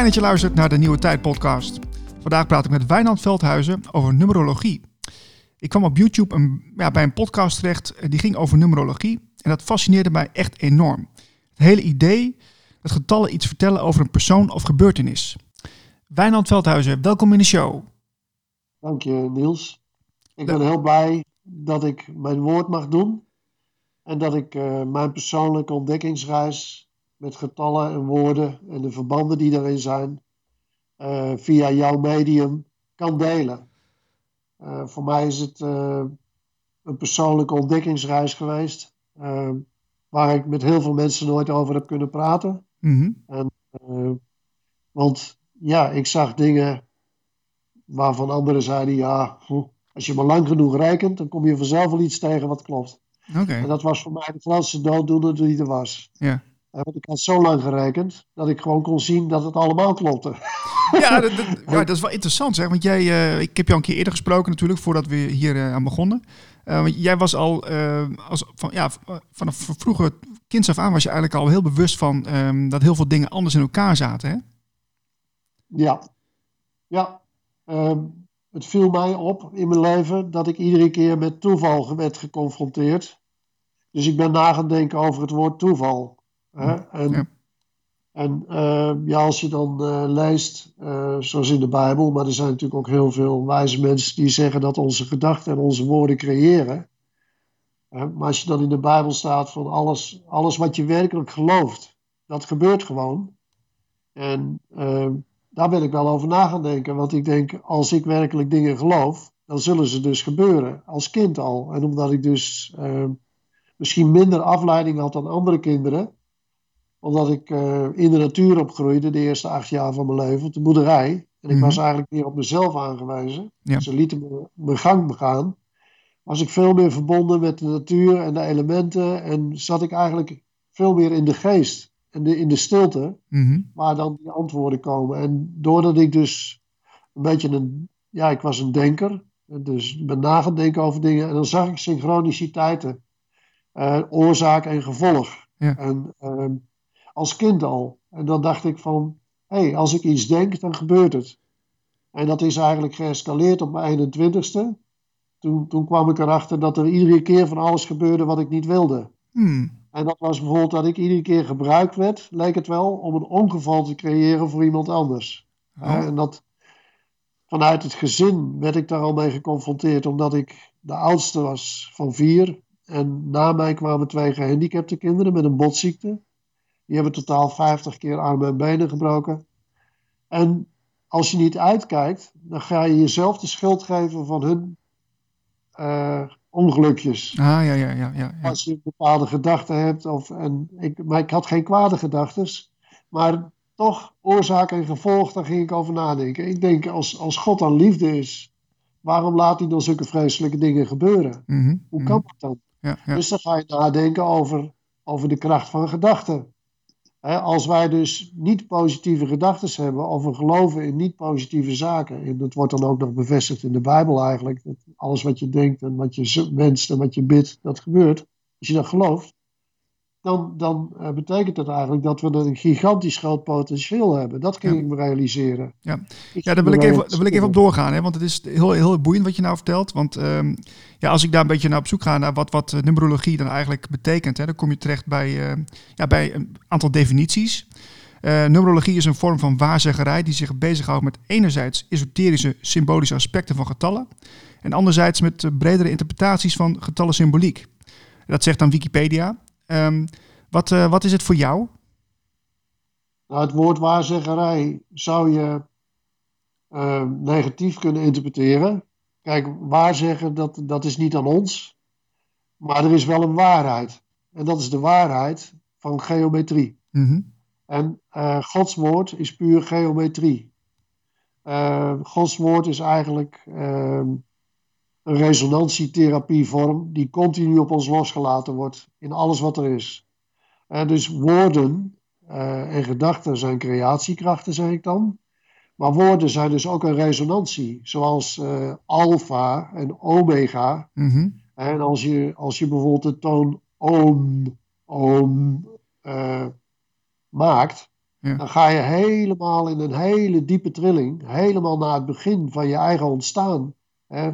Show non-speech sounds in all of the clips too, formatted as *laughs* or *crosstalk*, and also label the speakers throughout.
Speaker 1: Fijn dat je luistert naar de Nieuwe Tijd podcast. Vandaag praat ik met Wijnand Veldhuizen over numerologie. Ik kwam op YouTube een, ja, bij een podcast terecht eh, die ging over numerologie. En dat fascineerde mij echt enorm. Het hele idee dat getallen iets vertellen over een persoon of gebeurtenis. Wijnand Veldhuizen, welkom in de show.
Speaker 2: Dank je Niels. Ik ben heel blij dat ik mijn woord mag doen. En dat ik uh, mijn persoonlijke ontdekkingsreis met getallen en woorden en de verbanden die daarin zijn, uh, via jouw medium kan delen. Uh, voor mij is het uh, een persoonlijke ontdekkingsreis geweest, waar ik met heel veel mensen nooit over heb kunnen praten.
Speaker 1: Mm
Speaker 2: en, want ja, ik zag dingen waarvan anderen zeiden, ja, als je maar lang genoeg rekent, dan kom je vanzelf wel iets tegen wat klopt.
Speaker 1: Okay.
Speaker 2: En dat was voor mij de grootste dooddoener die er was.
Speaker 1: Ja.
Speaker 2: Want ik had zo lang gerekend dat ik gewoon kon zien dat het allemaal klopte.
Speaker 1: Ja, *laughs* dat, dat, ja, dat is wel interessant zeg. Want jij, uh, ik heb jou een keer eerder gesproken natuurlijk, voordat we hier uh, aan begonnen. Uh, want jij was al, als, van, ja, vanaf vroeger kinds af aan was je eigenlijk al heel bewust van um, dat heel veel dingen anders in elkaar zaten, hè?
Speaker 2: Ja, ja. Um, het viel mij op in mijn leven dat ik iedere keer met toeval werd geconfronteerd. Dus ik ben na gaan denken over het woord toeval. Hè? En,
Speaker 1: Ja.
Speaker 2: en uh, ja, als je dan uh, leest, uh, zoals in de Bijbel, maar er zijn natuurlijk ook heel veel wijze mensen die zeggen dat onze gedachten en onze woorden creëren. maar als je dan in de Bijbel staat van alles, alles wat je werkelijk gelooft, dat gebeurt gewoon. En daar ben ik wel over na gaan denken, want ik denk, als ik werkelijk dingen geloof, dan zullen ze dus gebeuren, als kind al. En omdat ik dus misschien minder afleiding had dan andere kinderen, omdat ik uh, in de natuur opgroeide de eerste acht jaar van mijn leven, op de boerderij. En ik
Speaker 1: Mhm.
Speaker 2: was eigenlijk meer op mezelf aangewezen.
Speaker 1: Ja.
Speaker 2: Ze lieten me mijn gang begaan. Was ik veel meer verbonden met de natuur en de elementen. En zat ik eigenlijk veel meer in de geest en de, in de stilte,
Speaker 1: Mhm.
Speaker 2: waar dan die antwoorden komen. En doordat ik dus een beetje een, ja, ik was een denker. Dus ik ben na gaan denken over dingen. En dan zag ik synchroniciteiten. eh, oorzaak en gevolg.
Speaker 1: Ja.
Speaker 2: En ehm, als kind al. En dan dacht ik van, hé, hey, als ik iets denk, dan gebeurt het. En dat is eigenlijk geëscaleerd op mijn 21ste. Toen, toen kwam ik erachter dat er iedere keer van alles gebeurde wat ik niet wilde.
Speaker 1: Hmm.
Speaker 2: En dat was bijvoorbeeld dat ik iedere keer gebruikt werd, leek het wel, om een ongeval te creëren voor iemand anders.
Speaker 1: Oh.
Speaker 2: En dat vanuit het gezin werd ik daar al mee geconfronteerd, omdat ik de oudste was van vier. En na mij kwamen twee gehandicapte kinderen met een botziekte. Die hebben totaal 50 keer armen en benen gebroken. En als je niet uitkijkt, dan ga je jezelf de schuld geven van hun uh, ongelukjes.
Speaker 1: Ah, ja, ja, ja, ja. ja.
Speaker 2: Als je bepaalde gedachten hebt. Of, en ik, maar ik had geen kwade gedachten. Maar toch, oorzaak en gevolg, daar ging ik over nadenken. Ik denk, als, als God dan liefde is, waarom laat hij dan zulke vreselijke dingen gebeuren?
Speaker 1: Mhm,
Speaker 2: Hoe
Speaker 1: mhm.
Speaker 2: kan dat dan?
Speaker 1: Ja, ja.
Speaker 2: Dus dan ga je nadenken over, over de kracht van gedachten. Als wij dus niet positieve gedachten hebben, of we geloven in niet positieve zaken, en dat wordt dan ook nog bevestigd in de Bijbel eigenlijk, dat alles wat je denkt en wat je wenst en wat je bidt, dat gebeurt. Als je dat gelooft, dan, dan uh, betekent dat eigenlijk dat we een gigantisch groot potentieel hebben. Dat
Speaker 1: Ja.
Speaker 2: ik me realiseren.
Speaker 1: Ja.
Speaker 2: Ik
Speaker 1: Ja, daar wil, ik even, daar wil ik even op doorgaan, hè, want het is heel, heel boeiend wat je nou vertelt. Want ehm, ja, als ik daar een beetje naar op zoek ga naar wat, wat eh, numerologie dan eigenlijk betekent, hè, dan kom je terecht bij, eh, ja, bij een aantal definities. Eh, numerologie is een vorm van waarzeggerij die zich bezighoudt met enerzijds esoterische symbolische aspecten van getallen en anderzijds met eh, bredere interpretaties van getallen symboliek. Dat zegt dan Wikipedia. Ehm, wat, eh, wat is het voor jou?
Speaker 2: Nou, het woord waarzeggerij zou je uh, negatief kunnen interpreteren. Kijk, waarzeggen, dat, dat is niet aan ons. Maar er is wel een waarheid. En dat is de waarheid van geometrie.
Speaker 1: Mhm.
Speaker 2: En uh, Gods woord is puur geometrie. Uh, Gods woord is eigenlijk een resonantietherapievorm die continu op ons losgelaten wordt in alles wat er is. Uh, dus woorden uh, en gedachten zijn creatiekrachten, zeg ik dan. Maar woorden zijn dus ook een resonantie, zoals uh, alfa en omega.
Speaker 1: Mhm.
Speaker 2: En als je, als je bijvoorbeeld de toon oom, oom uh, maakt, Ja. Dan ga je helemaal in een hele diepe trilling, helemaal naar het begin van je eigen ontstaan. Hè.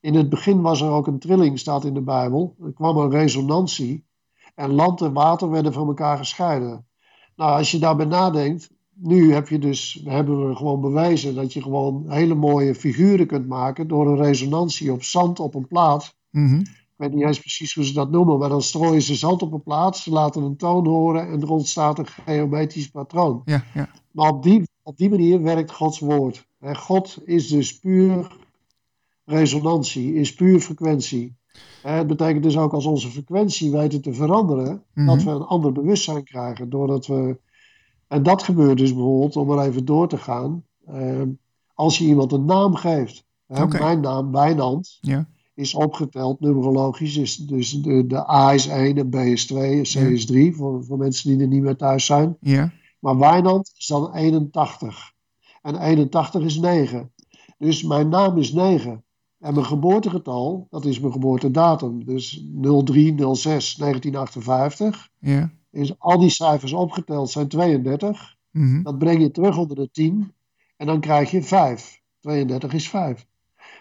Speaker 2: In het begin was er ook een trilling, staat in de Bijbel. Er kwam een resonantie en land en water werden van elkaar gescheiden. Nou, als je daarbij nadenkt, nu heb je dus, hebben we gewoon bewijzen dat je gewoon hele mooie figuren kunt maken door een resonantie op zand op een plaat.
Speaker 1: Mhm.
Speaker 2: Ik weet niet eens precies hoe ze dat noemen, maar dan strooien ze zand op een plaat, ze laten een toon horen en er ontstaat een geometrisch patroon.
Speaker 1: Ja, ja.
Speaker 2: Maar op die, op die manier werkt Gods woord. God is dus puur resonantie, is puur frequentie. Het betekent dus ook als onze frequentie weten te veranderen,
Speaker 1: Mhm.
Speaker 2: dat we een ander bewustzijn krijgen. Doordat we, en dat gebeurt dus bijvoorbeeld, om er even door te gaan, eh, als je iemand een naam geeft. Hè. Mijn naam, Wijnand,
Speaker 1: Ja.
Speaker 2: is opgeteld, numerologisch. Is dus de, de A is 1 en B is 2 en C
Speaker 1: Ja.
Speaker 2: is 3, voor, voor mensen die er niet meer thuis zijn.
Speaker 1: Ja.
Speaker 2: Maar Wijnand is dan 81. En 81 is 9. Dus mijn naam is 9. En mijn geboortegetal, dat is mijn geboortedatum. Dus 0306 1958.
Speaker 1: Ja.
Speaker 2: Is al die cijfers opgeteld zijn 32.
Speaker 1: Mhm.
Speaker 2: Dat breng je terug onder de 10. En dan krijg je 5. 32 is 5.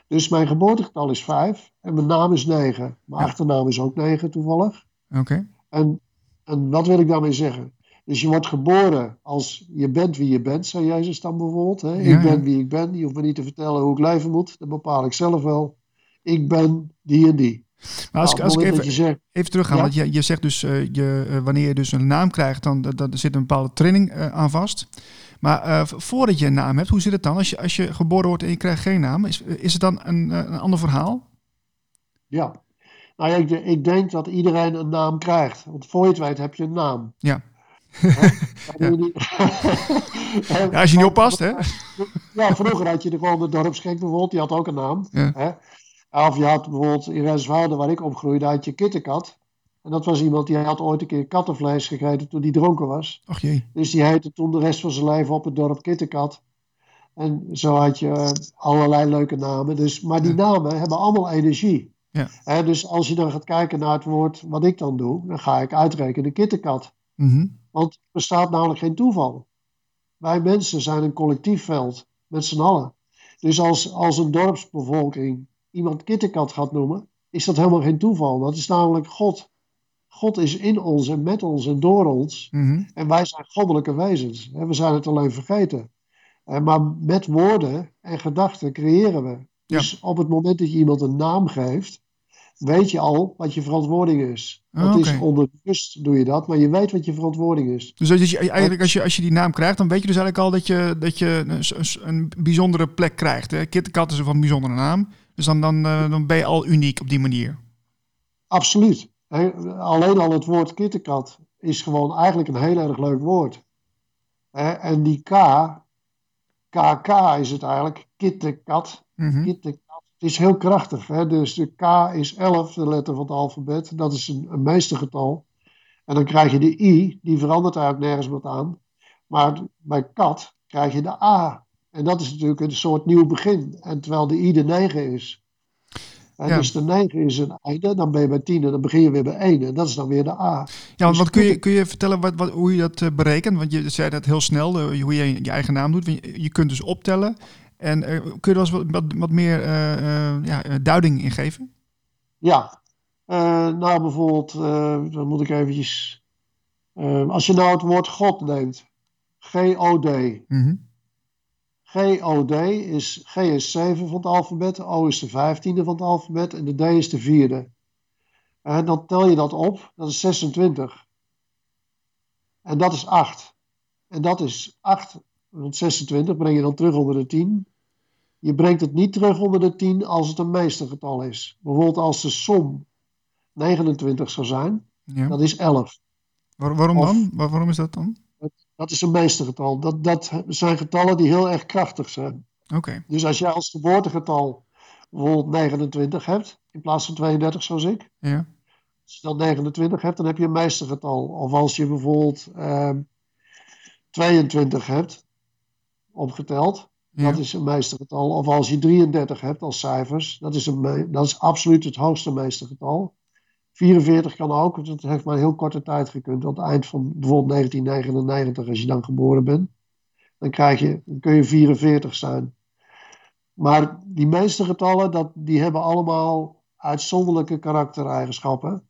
Speaker 2: Dus mijn geboortegetal is 5. En mijn naam is 9. Mijn
Speaker 1: Ja.
Speaker 2: achternaam is ook 9 toevallig.
Speaker 1: Oké.
Speaker 2: En, en wat wil ik daarmee zeggen? Dus je wordt geboren als je bent wie je bent, zei Jezus dan bijvoorbeeld. Hè?
Speaker 1: Ja,
Speaker 2: ik ben wie ik ben. Je hoeft me niet te vertellen hoe ik leven moet. Dat bepaal ik zelf wel. Ik ben die en die.
Speaker 1: Maar als,
Speaker 2: Nou,
Speaker 1: ik- als ik even,
Speaker 2: zegt,
Speaker 1: even teruggaan,
Speaker 2: Ja?
Speaker 1: want je, je zegt dus, eh, je, eh, wanneer je dus een naam krijgt, dan dat, dat- er zit een bepaalde training eh, aan vast. Maar voordat je een naam hebt, hoe zit het dan? Als je, als je geboren wordt en je krijgt geen naam, is, is het dan een, een ander verhaal?
Speaker 2: ja. Nou ja, ik, ik denk dat iedereen een naam krijgt. Want voor je het weet heb je een naam.
Speaker 1: Ja. Ja, als je niet oppast, hè?
Speaker 2: Ja, vroeger had je de gewoon de dorpsgek bijvoorbeeld, die had ook een naam.
Speaker 1: Ja.
Speaker 2: Hè? Of je had bijvoorbeeld in Renswoude, waar ik opgroeide, had je Kittekat. En dat was iemand die had ooit een keer kattenvlees gegeten toen hij dronken was.
Speaker 1: Och jee.
Speaker 2: Dus die heette toen de rest van zijn leven op het dorp Kittekat. En zo had je eh, allerlei leuke namen. Dus, maar die
Speaker 1: Ja.
Speaker 2: namen hebben allemaal energie.
Speaker 1: Ja.
Speaker 2: Hè, dus als je dan gaat kijken naar het woord wat ik dan doe, dan ga ik uitrekenen Kittekat.
Speaker 1: Mhm.
Speaker 2: Want er bestaat namelijk geen toeval. Wij mensen zijn een collectief veld, met z'n allen. Dus als, als een dorpsbevolking iemand kittenkat gaat noemen, is dat helemaal geen toeval. Dat is namelijk God. God is in ons en met ons en door ons.
Speaker 1: Mhm.
Speaker 2: En wij zijn goddelijke wezens. We zijn het alleen vergeten. Eh, Maar met woorden en gedachten creëren we.
Speaker 1: Ja.
Speaker 2: Dus op het moment dat je iemand een naam geeft, weet je al wat je verantwoording is. Dat is
Speaker 1: oké.
Speaker 2: onderbewust doe je dat, maar je weet wat je verantwoording is.
Speaker 1: Dus dat je, eigenlijk als je, als je die naam krijgt, dan weet je dus eigenlijk al dat je, dat je een, bijzondere plek krijgt. Hè? Kittekat is een van bijzondere naam. Dus dan, dan, eh, dan ben je al uniek op die manier.
Speaker 2: Absoluut. Alleen al het woord kittenkat is gewoon eigenlijk een heel erg leuk woord. En die K, KK is het eigenlijk, kittenkat,
Speaker 1: Mhm.
Speaker 2: kittenkat. Het is heel krachtig. Hè? Dus de K is 11, de letter van het alfabet. Dat is een, een meestergetal. En dan krijg je de I, die verandert eigenlijk nergens wat aan. Maar bij kat krijg je de A. En dat is natuurlijk een soort nieuw begin. En terwijl de I de 9 is. En
Speaker 1: Ja.
Speaker 2: Dus de 9 is een einde, dan ben je bij 10 en dan begin je weer bij 1. En dat is dan weer de A.
Speaker 1: Ja, want
Speaker 2: Dus
Speaker 1: wat kun, je, kun je vertellen wat, wat, hoe je dat eh, berekent? Want je zei dat heel snel, eh, hoe je je eigen naam doet. Je kunt dus optellen. En eh, kun je er wel eens wat, wat, meer eh, eh, ja, duiding in geven?
Speaker 2: Ja, nou bijvoorbeeld, dan moet ik eventjes... als je nou het woord God neemt, G-O-D.
Speaker 1: Mhm.
Speaker 2: G-O-D is, G is 7 van het alfabet, O is de vijftiende van het alfabet en de D is de vierde. En dan tel je dat op, dat is 26. En dat is 8. En dat is 8, want 26 breng je dan terug onder de 10. Je brengt het niet terug onder de 10 als het een meestergetal is. Bijvoorbeeld als de som 29 zou zijn,
Speaker 1: Ja.
Speaker 2: dat is 11.
Speaker 1: Waar- waarom
Speaker 2: of-
Speaker 1: dan? Waar- waarom is dat dan?
Speaker 2: Dat is een meestergetal. Dat, dat zijn getallen die heel erg krachtig zijn.
Speaker 1: Oké.
Speaker 2: Dus als jij als geboortegetal bijvoorbeeld 29 hebt, in plaats van 32 zoals ik.
Speaker 1: Ja.
Speaker 2: Als je dan 29 hebt, dan heb je een meestergetal. Of als je bijvoorbeeld ehm 22 hebt, opgeteld,
Speaker 1: Ja.
Speaker 2: dat is een meestergetal. Of als je 33 hebt als cijfers, dat is, een dat is absoluut het hoogste meestergetal. 44 kan ook, dat heeft maar een heel korte tijd gekund. Aan het eind van bijvoorbeeld 1999, als je dan geboren bent, dan, krijg je, dan kun je 44 zijn. Maar die meeste getallen, dat, die hebben allemaal uitzonderlijke karaktereigenschappen.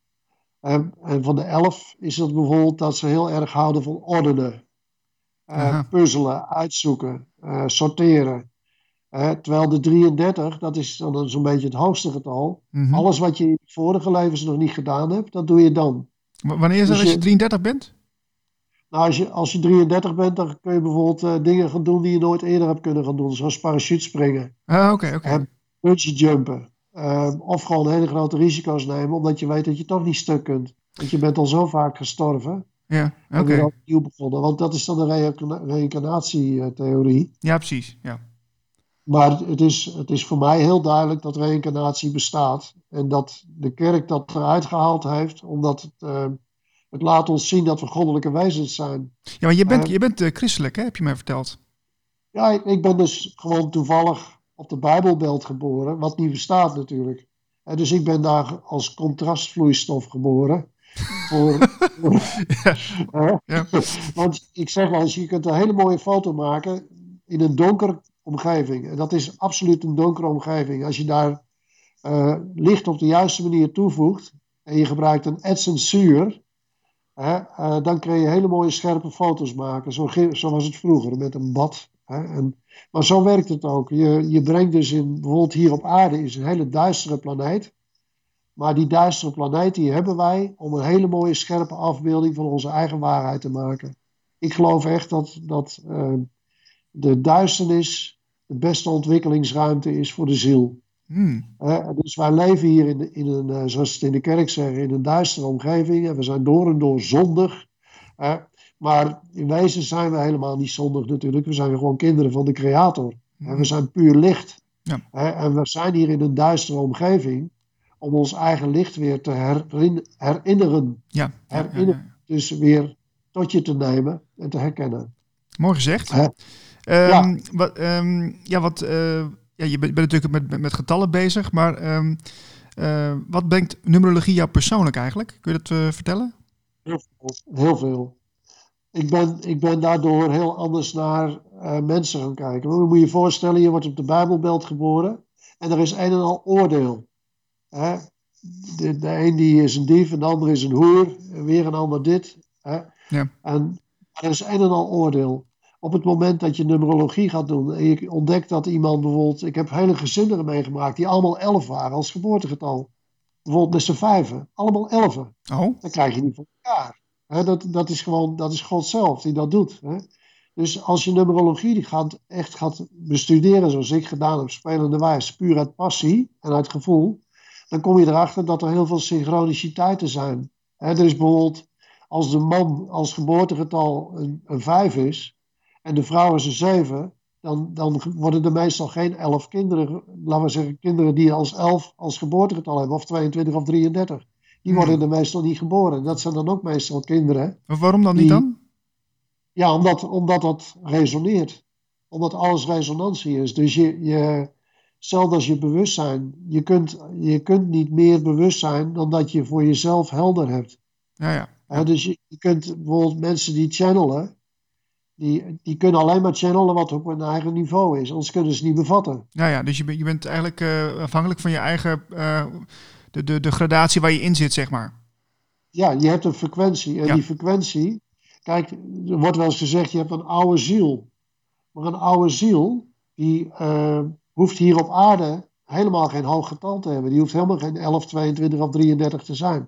Speaker 2: En, en van de 11 is het bijvoorbeeld dat ze heel erg houden van ordenen. Uh, puzzelen, uitzoeken, uh, sorteren. Uh, terwijl de 33, dat is dan zo'n beetje het hoogste getal. Mm -hmm. Alles wat je in vorige levens nog niet gedaan hebt, dat doe je dan.
Speaker 1: W wanneer is dat dus als je 33 bent?
Speaker 2: Nou, als je, als je 33 bent, dan kun je bijvoorbeeld uh, dingen gaan doen die je nooit eerder hebt kunnen gaan doen. Zoals parachutespringen.
Speaker 1: Ah, oké, oké.
Speaker 2: Bungee jumpen. Of gewoon hele grote risico's nemen, omdat je weet dat je toch niet stuk kunt. Want je bent al zo vaak gestorven.
Speaker 1: Ja, oké. Okay.
Speaker 2: Opnieuw begonnen. Want dat is dan de reïncarnatietheorie.
Speaker 1: Ja, precies. Ja.
Speaker 2: Maar het is, het is voor mij heel duidelijk dat reïncarnatie bestaat. En dat de kerk dat eruit gehaald heeft, omdat het, uh, het laat ons zien dat we goddelijke wezens zijn.
Speaker 1: Ja, maar je bent, uh, je bent uh, christelijk, hè? heb je mij verteld.
Speaker 2: Ja, ik, ik, ben dus gewoon toevallig op de Bijbelbelt geboren, wat niet bestaat natuurlijk. En dus ik ben daar als contrastvloeistof geboren. Voor, ja. *laughs* ja. Want ik zeg wel eens, je kunt een hele mooie foto maken in een donker omgeving. En dat is absoluut een donkere omgeving. Als je daar uh, licht op de juiste manier toevoegt en je gebruikt een etsensuur, uh, dan kun je hele mooie scherpe foto's maken. Zo, zo was het vroeger met een bad. En, maar zo werkt het ook. Je, je brengt dus in, bijvoorbeeld hier op aarde is een hele duistere planeet. Maar die duistere planeet die hebben wij om een hele mooie scherpe afbeelding van onze eigen waarheid te maken. Ik geloof echt dat, dat uh, de duisternis de beste ontwikkelingsruimte is voor de ziel.
Speaker 1: Hmm.
Speaker 2: Uh, dus wij leven hier in, in een, uh, zoals het in de kerk zeggen, in een duistere omgeving. En we zijn door en door zondig. Maar in wezen zijn we helemaal niet zondig natuurlijk. We zijn gewoon kinderen van de Creator. Hmm. En we zijn puur licht.
Speaker 1: Ja.
Speaker 2: en we zijn hier in een duistere omgeving om ons eigen licht weer te herin, herinneren.
Speaker 1: Ja.
Speaker 2: herinneren. Ja, dus weer tot je te nemen en te herkennen.
Speaker 1: Mooi gezegd. Um, ja. Wat, um, ja, wat, uh, ja, je bent, bent natuurlijk met, met, met, getallen bezig, maar um, uh, wat brengt numerologie jou persoonlijk eigenlijk? Kun je dat uh, vertellen?
Speaker 2: Heel veel. Heel veel. Ik ben, ik ben daardoor heel anders naar mensen gaan kijken. Je moet je voorstellen, je wordt op de Bijbelbelt geboren en er is een en al oordeel. Hè? De, de een die is een dief, en de ander is een hoer, en weer een ander dit. Hè?
Speaker 1: Ja.
Speaker 2: En er is een en al oordeel op het moment dat je numerologie gaat doen en je ontdekt dat iemand bijvoorbeeld, ik heb hele gezinnen meegemaakt die allemaal elf waren als geboortegetal. Bijvoorbeeld met z'n vijven, allemaal elfen.
Speaker 1: Oh.
Speaker 2: Dan krijg je niet voor elkaar. He, dat, dat is gewoon, dat is God zelf die dat doet. He. Dus als je numerologie die gaat, echt gaat bestuderen, zoals ik gedaan heb, spelende wijs, puur uit passie en uit gevoel, dan kom je erachter dat er heel veel synchroniciteiten zijn. He, er is bijvoorbeeld, als de man als geboortegetal een, een vijf is, en de vrouw is een zeven, dan, dan worden er meestal geen elf kinderen, laten we zeggen, kinderen die als elf als geboortegetal hebben, of 22 of 33. Die worden hmm. er meestal niet geboren. Dat zijn dan ook meestal kinderen.
Speaker 1: Maar waarom dan niet dan?
Speaker 2: Ja, omdat, omdat dat resoneert. Omdat alles resonantie is. Dus je, je, zelfs als je bewustzijn, je kunt, je kunt niet meer bewust zijn dan dat je voor jezelf helder hebt.
Speaker 1: Ja, ja.
Speaker 2: ja dus je, je kunt bijvoorbeeld mensen die channelen, die, die kunnen alleen maar channelen wat op hun eigen niveau is. Anders kunnen ze niet bevatten.
Speaker 1: Ja, ja dus je, bent je bent eigenlijk uh, afhankelijk van je eigen... Uh, de, de, de gradatie waar je in zit, zeg maar.
Speaker 2: Ja, je hebt een frequentie. En ja. die frequentie... Kijk, er wordt wel eens gezegd, je hebt een oude ziel. Maar een oude ziel, die uh, hoeft hier op aarde helemaal geen hoog getal te hebben. Die hoeft helemaal geen 11, 22 of 33 te zijn.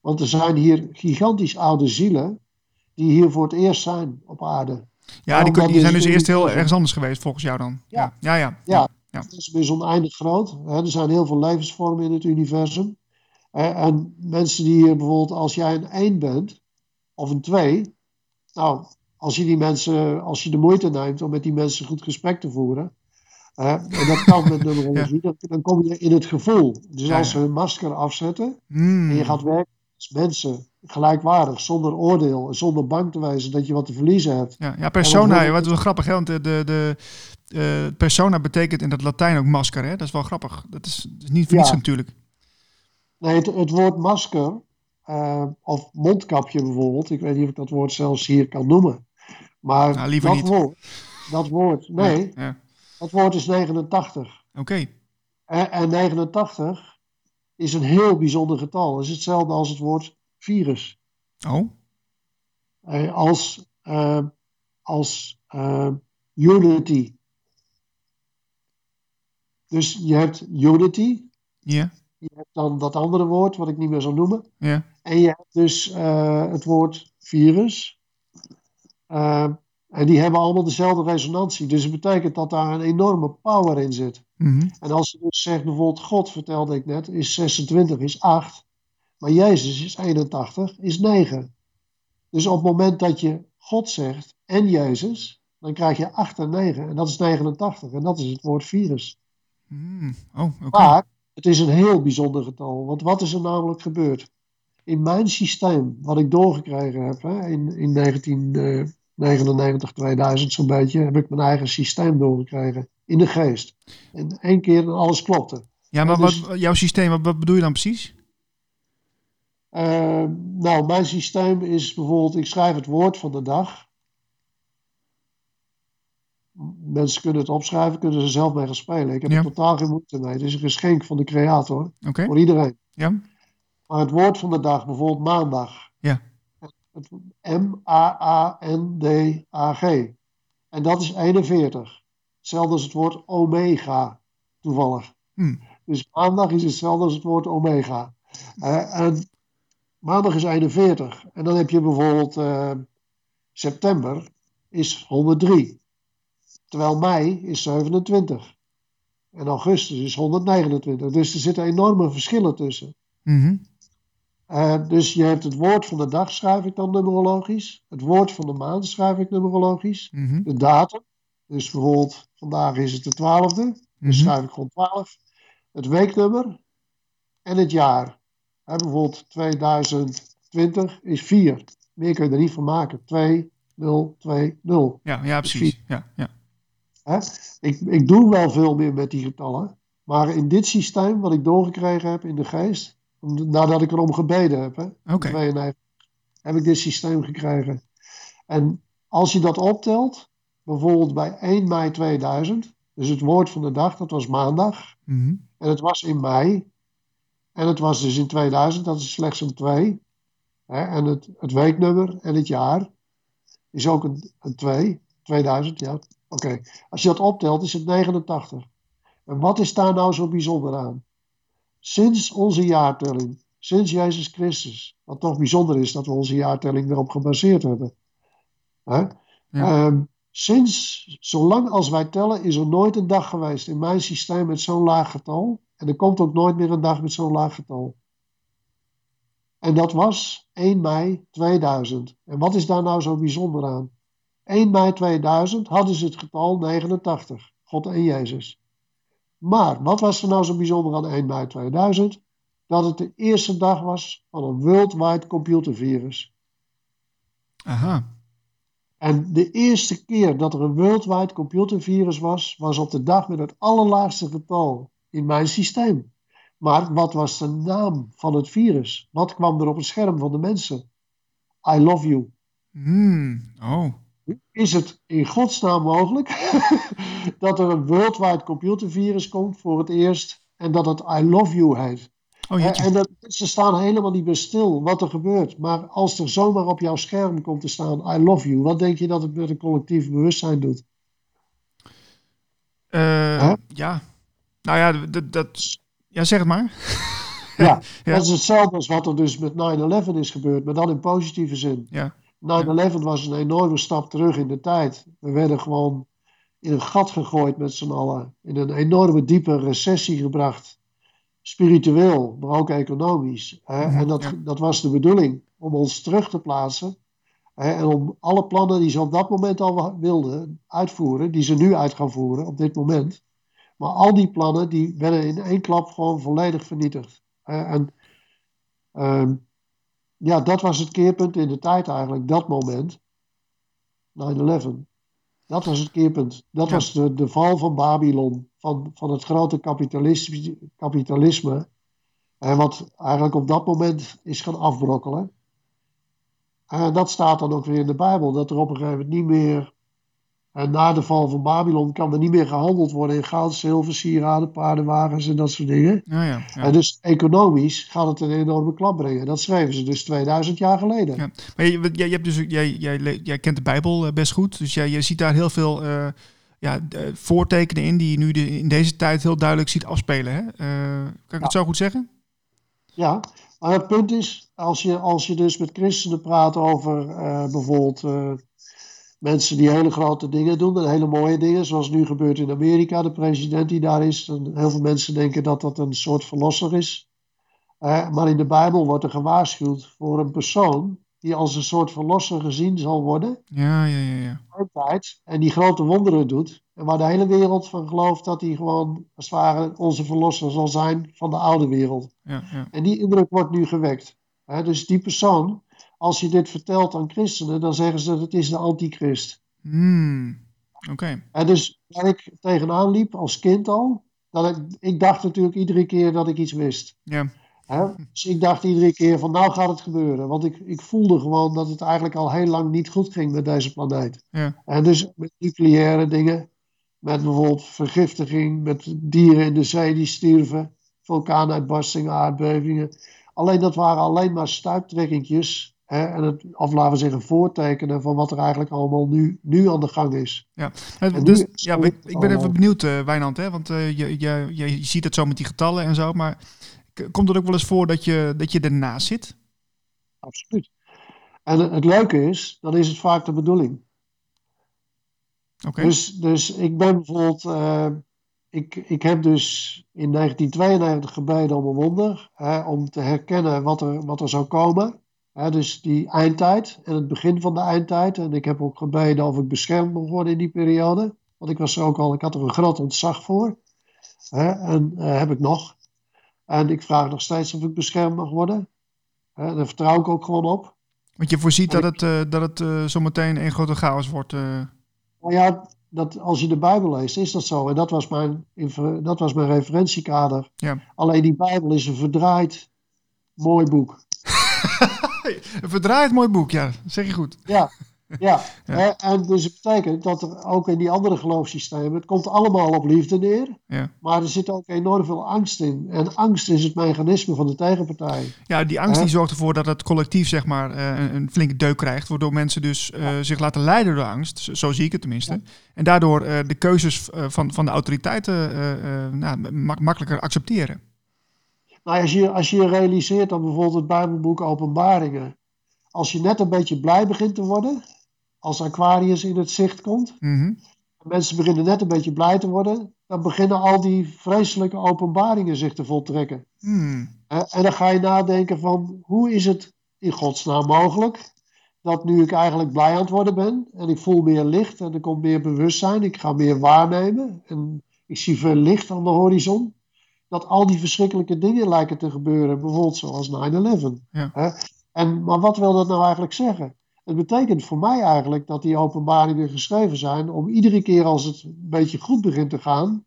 Speaker 2: Want er zijn hier gigantisch oude zielen die hier voor het eerst zijn op aarde.
Speaker 1: Ja, die, die zijn dus eerst heel ergens anders geweest volgens jou dan.
Speaker 2: Ja,
Speaker 1: ja, ja.
Speaker 2: ja. ja. Het is oneindig groot. Er zijn heel veel levensvormen in het universum. En mensen die hier bijvoorbeeld, als jij een 1 bent, of een 2, nou, als je die mensen, als je de moeite neemt om met die mensen goed gesprek te voeren, en dat kan met ja. dan, kom je in het gevoel. Dus als ze hun masker afzetten
Speaker 1: mm.
Speaker 2: en je gaat werken als mensen gelijkwaardig, zonder oordeel, zonder bang te wijzen dat je wat te verliezen hebt.
Speaker 1: Ja, ja persona, wat, wel grappig, hè? want de, de, de uh, persona betekent in het Latijn ook masker, hè? dat is wel grappig. Dat is, dat is niet voor niets natuurlijk.
Speaker 2: Nee, het, het woord masker, uh, of mondkapje bijvoorbeeld, ik weet niet of ik dat woord zelfs hier kan noemen. Maar
Speaker 1: nou, liever
Speaker 2: dat
Speaker 1: niet.
Speaker 2: woord, dat woord, nee,
Speaker 1: Ja, ja.
Speaker 2: Dat woord is 89.
Speaker 1: Oké.
Speaker 2: En, en 89 is een heel bijzonder getal. Het is hetzelfde als het woord virus.
Speaker 1: Oh,
Speaker 2: Eh, als eh, als eh, unity. Dus je hebt unity,
Speaker 1: ja,
Speaker 2: je hebt dan dat andere woord wat ik niet meer zal noemen.
Speaker 1: ja.
Speaker 2: En je hebt dus het woord virus. En die hebben allemaal dezelfde resonantie. Dus het betekent dat daar een enorme power in zit.
Speaker 1: Mhm.
Speaker 2: En als je dus zegt, bijvoorbeeld God, vertelde ik net, is 26, is 8. Maar Jezus is 81, is 9. Dus op het moment dat je God zegt en Jezus, dan krijg je 8 en 9. En dat is 89. En dat is het woord virus.
Speaker 1: Mm. Oh, oké.
Speaker 2: Maar het is een heel bijzonder getal. Want wat is er namelijk gebeurd? In mijn systeem, wat ik doorgekregen heb, hè, in, in 1999, 2000 zo'n beetje, heb ik mijn eigen systeem doorgekregen. In de geest. En één keer en alles klopte.
Speaker 1: Ja, maar
Speaker 2: dus-
Speaker 1: wat, jouw systeem, wat, wat bedoel je dan precies?
Speaker 2: Eh, nou, mijn systeem is bijvoorbeeld, ik schrijf het woord van de dag. Mensen kunnen het opschrijven, kunnen er zelf mee gaan spelen. Ik heb
Speaker 1: Ja.
Speaker 2: er totaal geen moeite mee. Het is een geschenk van de creator, voor iedereen.
Speaker 1: Ja.
Speaker 2: Maar het woord van de dag, bijvoorbeeld maandag. Het M-A-A-N-D-A-G. En dat is 41. Hetzelfde als het woord omega, toevallig.
Speaker 1: Hmm.
Speaker 2: Dus maandag is hetzelfde als het woord omega. Eh, en maandag is 41. En dan heb je bijvoorbeeld eh, september is 103. Terwijl mei is 27. En augustus is 129. Dus er zitten enorme verschillen tussen.
Speaker 1: Mhm.
Speaker 2: Eh, dus je hebt het woord van de dag, schrijf ik dan numerologisch. Het woord van de maand schrijf ik numerologisch.
Speaker 1: Mhm.
Speaker 2: De datum, dus bijvoorbeeld vandaag is het de 12e,
Speaker 1: Mhm.
Speaker 2: dus schrijf ik gewoon 12. Het weeknummer en het jaar. Hè, bijvoorbeeld 2020 is 4. Meer kun je er niet van maken. 2020.
Speaker 1: Ja, ja, precies. Ja, ja.
Speaker 2: Hè? Ik, ik doe wel veel meer met die getallen. Maar in dit systeem wat ik doorgekregen heb in de geest, nadat ik erom gebeden heb, hè,
Speaker 1: Oké.
Speaker 2: 92, heb ik dit systeem gekregen. En als je dat optelt, bijvoorbeeld bij 1 mei 2000, dus het woord van de dag, dat was maandag,
Speaker 1: Mhm.
Speaker 2: en het was in mei, en het was dus in 2000, dat is slechts een 2, hè, en het, het weeknummer en het jaar is ook een, een 2, 2000, ja, oké. Als je dat optelt, is het 89. En wat is daar nou zo bijzonder aan? Sinds onze jaartelling, sinds Jezus Christus, wat toch bijzonder is dat we onze jaartelling erop gebaseerd hebben. Hè?
Speaker 1: Ja.
Speaker 2: Ehm, sinds, zolang als wij tellen, is er nooit een dag geweest in mijn systeem met zo'n laag getal. En er komt ook nooit meer een dag met zo'n laag getal. En dat was 1 mei 2000. En wat is daar nou zo bijzonder aan? 1 mei 2000 hadden ze het getal 89. God en Jezus. Maar wat was er nou zo bijzonder aan 1 mei 2000? Dat het de eerste dag was van een worldwide computervirus.
Speaker 1: Aha.
Speaker 2: En de eerste keer dat er een worldwide computervirus was, was op de dag met het allerlaagste getal in mijn systeem. Maar wat was de naam van het virus? Wat kwam er op het scherm van de mensen? I love you.
Speaker 1: Hmm. Oh.
Speaker 2: Is het in godsnaam mogelijk *laughs* dat er een worldwide computervirus komt voor het eerst en dat het I love you heet?
Speaker 1: Oh,
Speaker 2: En, en dat, ze staan helemaal niet bij stil wat er gebeurt. Maar als er zomaar op jouw scherm komt te staan I love you, wat denk je dat het met een collectief bewustzijn doet?
Speaker 1: Eh, ja. Nou ja, dat, dat... Ja, zeg het maar.
Speaker 2: Ja, *laughs*
Speaker 1: Ja.
Speaker 2: dat is hetzelfde als wat er dus met 9-11 is gebeurd, maar dan in positieve zin.
Speaker 1: Ja.
Speaker 2: 9-11 was een enorme stap terug in de tijd. We werden gewoon in een gat gegooid met z'n allen. In een enorme diepe recessie gebracht. Spiritueel, maar ook economisch. Hè? En dat,
Speaker 1: ja.
Speaker 2: dat was de bedoeling, om ons terug te plaatsen. Hè? En om alle plannen die ze op dat moment al wilden uitvoeren, die ze nu uit gaan voeren op dit moment. Maar al die plannen die werden in één klap gewoon volledig vernietigd. Hè? En ehm, ja, dat was het keerpunt in de tijd eigenlijk, dat moment. 9-11. Dat was het keerpunt. Dat
Speaker 1: Ja.
Speaker 2: was de, de val van Babylon, van, van het grote kapitalisme, kapitalisme En wat eigenlijk op dat moment is gaan afbrokkelen. En dat staat dan ook weer in de Bijbel, dat er op een gegeven moment niet meer, en na de val van Babylon, kan er niet meer gehandeld worden in goud, zilver, sieraden, paardenwagens en dat soort dingen.
Speaker 1: Ja, ja, ja.
Speaker 2: En dus economisch gaat het een enorme klap brengen. Dat schreven ze dus 2000 jaar geleden.
Speaker 1: Ja. Maar je, jij, jij, hebt dus, jij, jij, kent de Bijbel eh, best goed, dus jij, jij ziet daar heel veel eh, ja, eh, voortekenen in die je nu de, in deze tijd heel duidelijk ziet afspelen. Hè? Kan ik het zo goed zeggen?
Speaker 2: Ja, maar het punt is, als je, als je dus met christenen praat over bijvoorbeeld mensen die hele grote dingen doen, en hele mooie dingen, zoals nu gebeurt in Amerika, de president die daar is, heel veel mensen denken dat dat een soort verlosser is. Eh, maar in de Bijbel wordt er gewaarschuwd voor een persoon die als een soort verlosser gezien zal worden,
Speaker 1: Ja, ja, ja. ja.
Speaker 2: altijd, en die grote wonderen doet, en waar de hele wereld van gelooft dat hij gewoon, als het ware, onze verlosser zal zijn van de oude wereld.
Speaker 1: ja, ja.
Speaker 2: En die indruk wordt nu gewekt. Hè, dus die persoon, als je dit vertelt aan christenen, dan zeggen ze dat het is de antichrist.
Speaker 1: Hmm. Oké.
Speaker 2: En dus waar ik tegenaan liep als kind al, dat ik, ik dacht natuurlijk iedere keer dat ik iets wist.
Speaker 1: Ja.
Speaker 2: Dus ik dacht iedere keer van nou gaat het gebeuren. Want ik, ik voelde gewoon dat het eigenlijk al heel lang niet goed ging met deze planeet.
Speaker 1: Ja.
Speaker 2: En dus met nucleaire dingen, met bijvoorbeeld vergiftiging, met dieren in de zee die stierven, vulkaanuitbarstingen, aardbevingen. Alleen dat waren alleen maar stuiptrekkingjes. Hè, en het, of laten we zeggen voortekenen van wat er eigenlijk allemaal nu, nu aan de gang is.
Speaker 1: Eh,
Speaker 2: En
Speaker 1: dus,
Speaker 2: is
Speaker 1: ja, ik, ik ben even benieuwd, eh Wijnand, hè? want eh, je, je, je ziet het zo met die getallen en zo, maar komt het ook wel eens voor dat je, dat je ernaast zit?
Speaker 2: Absoluut. En het, het leuke is, dan is het vaak de bedoeling.
Speaker 1: Oké.
Speaker 2: Dus, dus ik ben bijvoorbeeld, eh, ik, ik heb dus in 1992 gebeden om een wonder, hè, om te herkennen wat er, wat er zou komen. Dus die eindtijd en het begin van de eindtijd. En ik heb ook gebeden of ik beschermd mocht worden in die periode. Want ik was er ook al, ik had er een groot ontzag voor. Hè, en eh, heb ik nog. En ik vraag nog steeds of ik beschermd mag worden. Hè, daar vertrouw ik ook gewoon op.
Speaker 1: Want je voorziet dat het, eh, dat het eh, zometeen een grote chaos wordt.
Speaker 2: Nou ja, dat, als je de Bijbel leest, is dat zo. En dat was mijn, dat was mijn referentiekader.
Speaker 1: Ja.
Speaker 2: Alleen die Bijbel is een verdraaid mooi boek. *laughs*
Speaker 1: Een verdraaid mooi boek, ja, zeg je goed.
Speaker 2: Ja, *laughs* ja. En dus het betekent dat er ook in die andere geloofssystemen, het komt allemaal op liefde neer,
Speaker 1: Ja.
Speaker 2: maar er zit ook enorm veel angst in. En angst is het mechanisme van de tegenpartij.
Speaker 1: Ja, die angst die zorgt ervoor dat het collectief zeg maar eh, een, een flinke deuk krijgt, waardoor mensen dus eh, zich laten leiden door angst, zo, zie ik het tenminste. En daardoor eh, de keuzes van, van de autoriteiten nou, mak- makkelijker accepteren.
Speaker 2: Nou, als je, als je realiseert dat bijvoorbeeld het Bijbelboek Openbaringen, als je net een beetje blij begint te worden, als Aquarius in het zicht komt,
Speaker 1: Mhm.
Speaker 2: mensen beginnen net een beetje blij te worden, dan beginnen al die vreselijke openbaringen zich te voltrekken. Hè, En dan ga je nadenken van, hoe is het in godsnaam mogelijk dat nu ik eigenlijk blij aan het worden ben en ik voel meer licht en er komt meer bewustzijn, ik ga meer waarnemen en ik zie veel licht aan de horizon, dat al die verschrikkelijke dingen lijken te gebeuren, bijvoorbeeld zoals 9-11.
Speaker 1: Ja.
Speaker 2: Hè? En, maar wat wil dat nou eigenlijk zeggen? Het betekent voor mij eigenlijk dat die openbaringen geschreven zijn om iedere keer als het een beetje goed begint te gaan,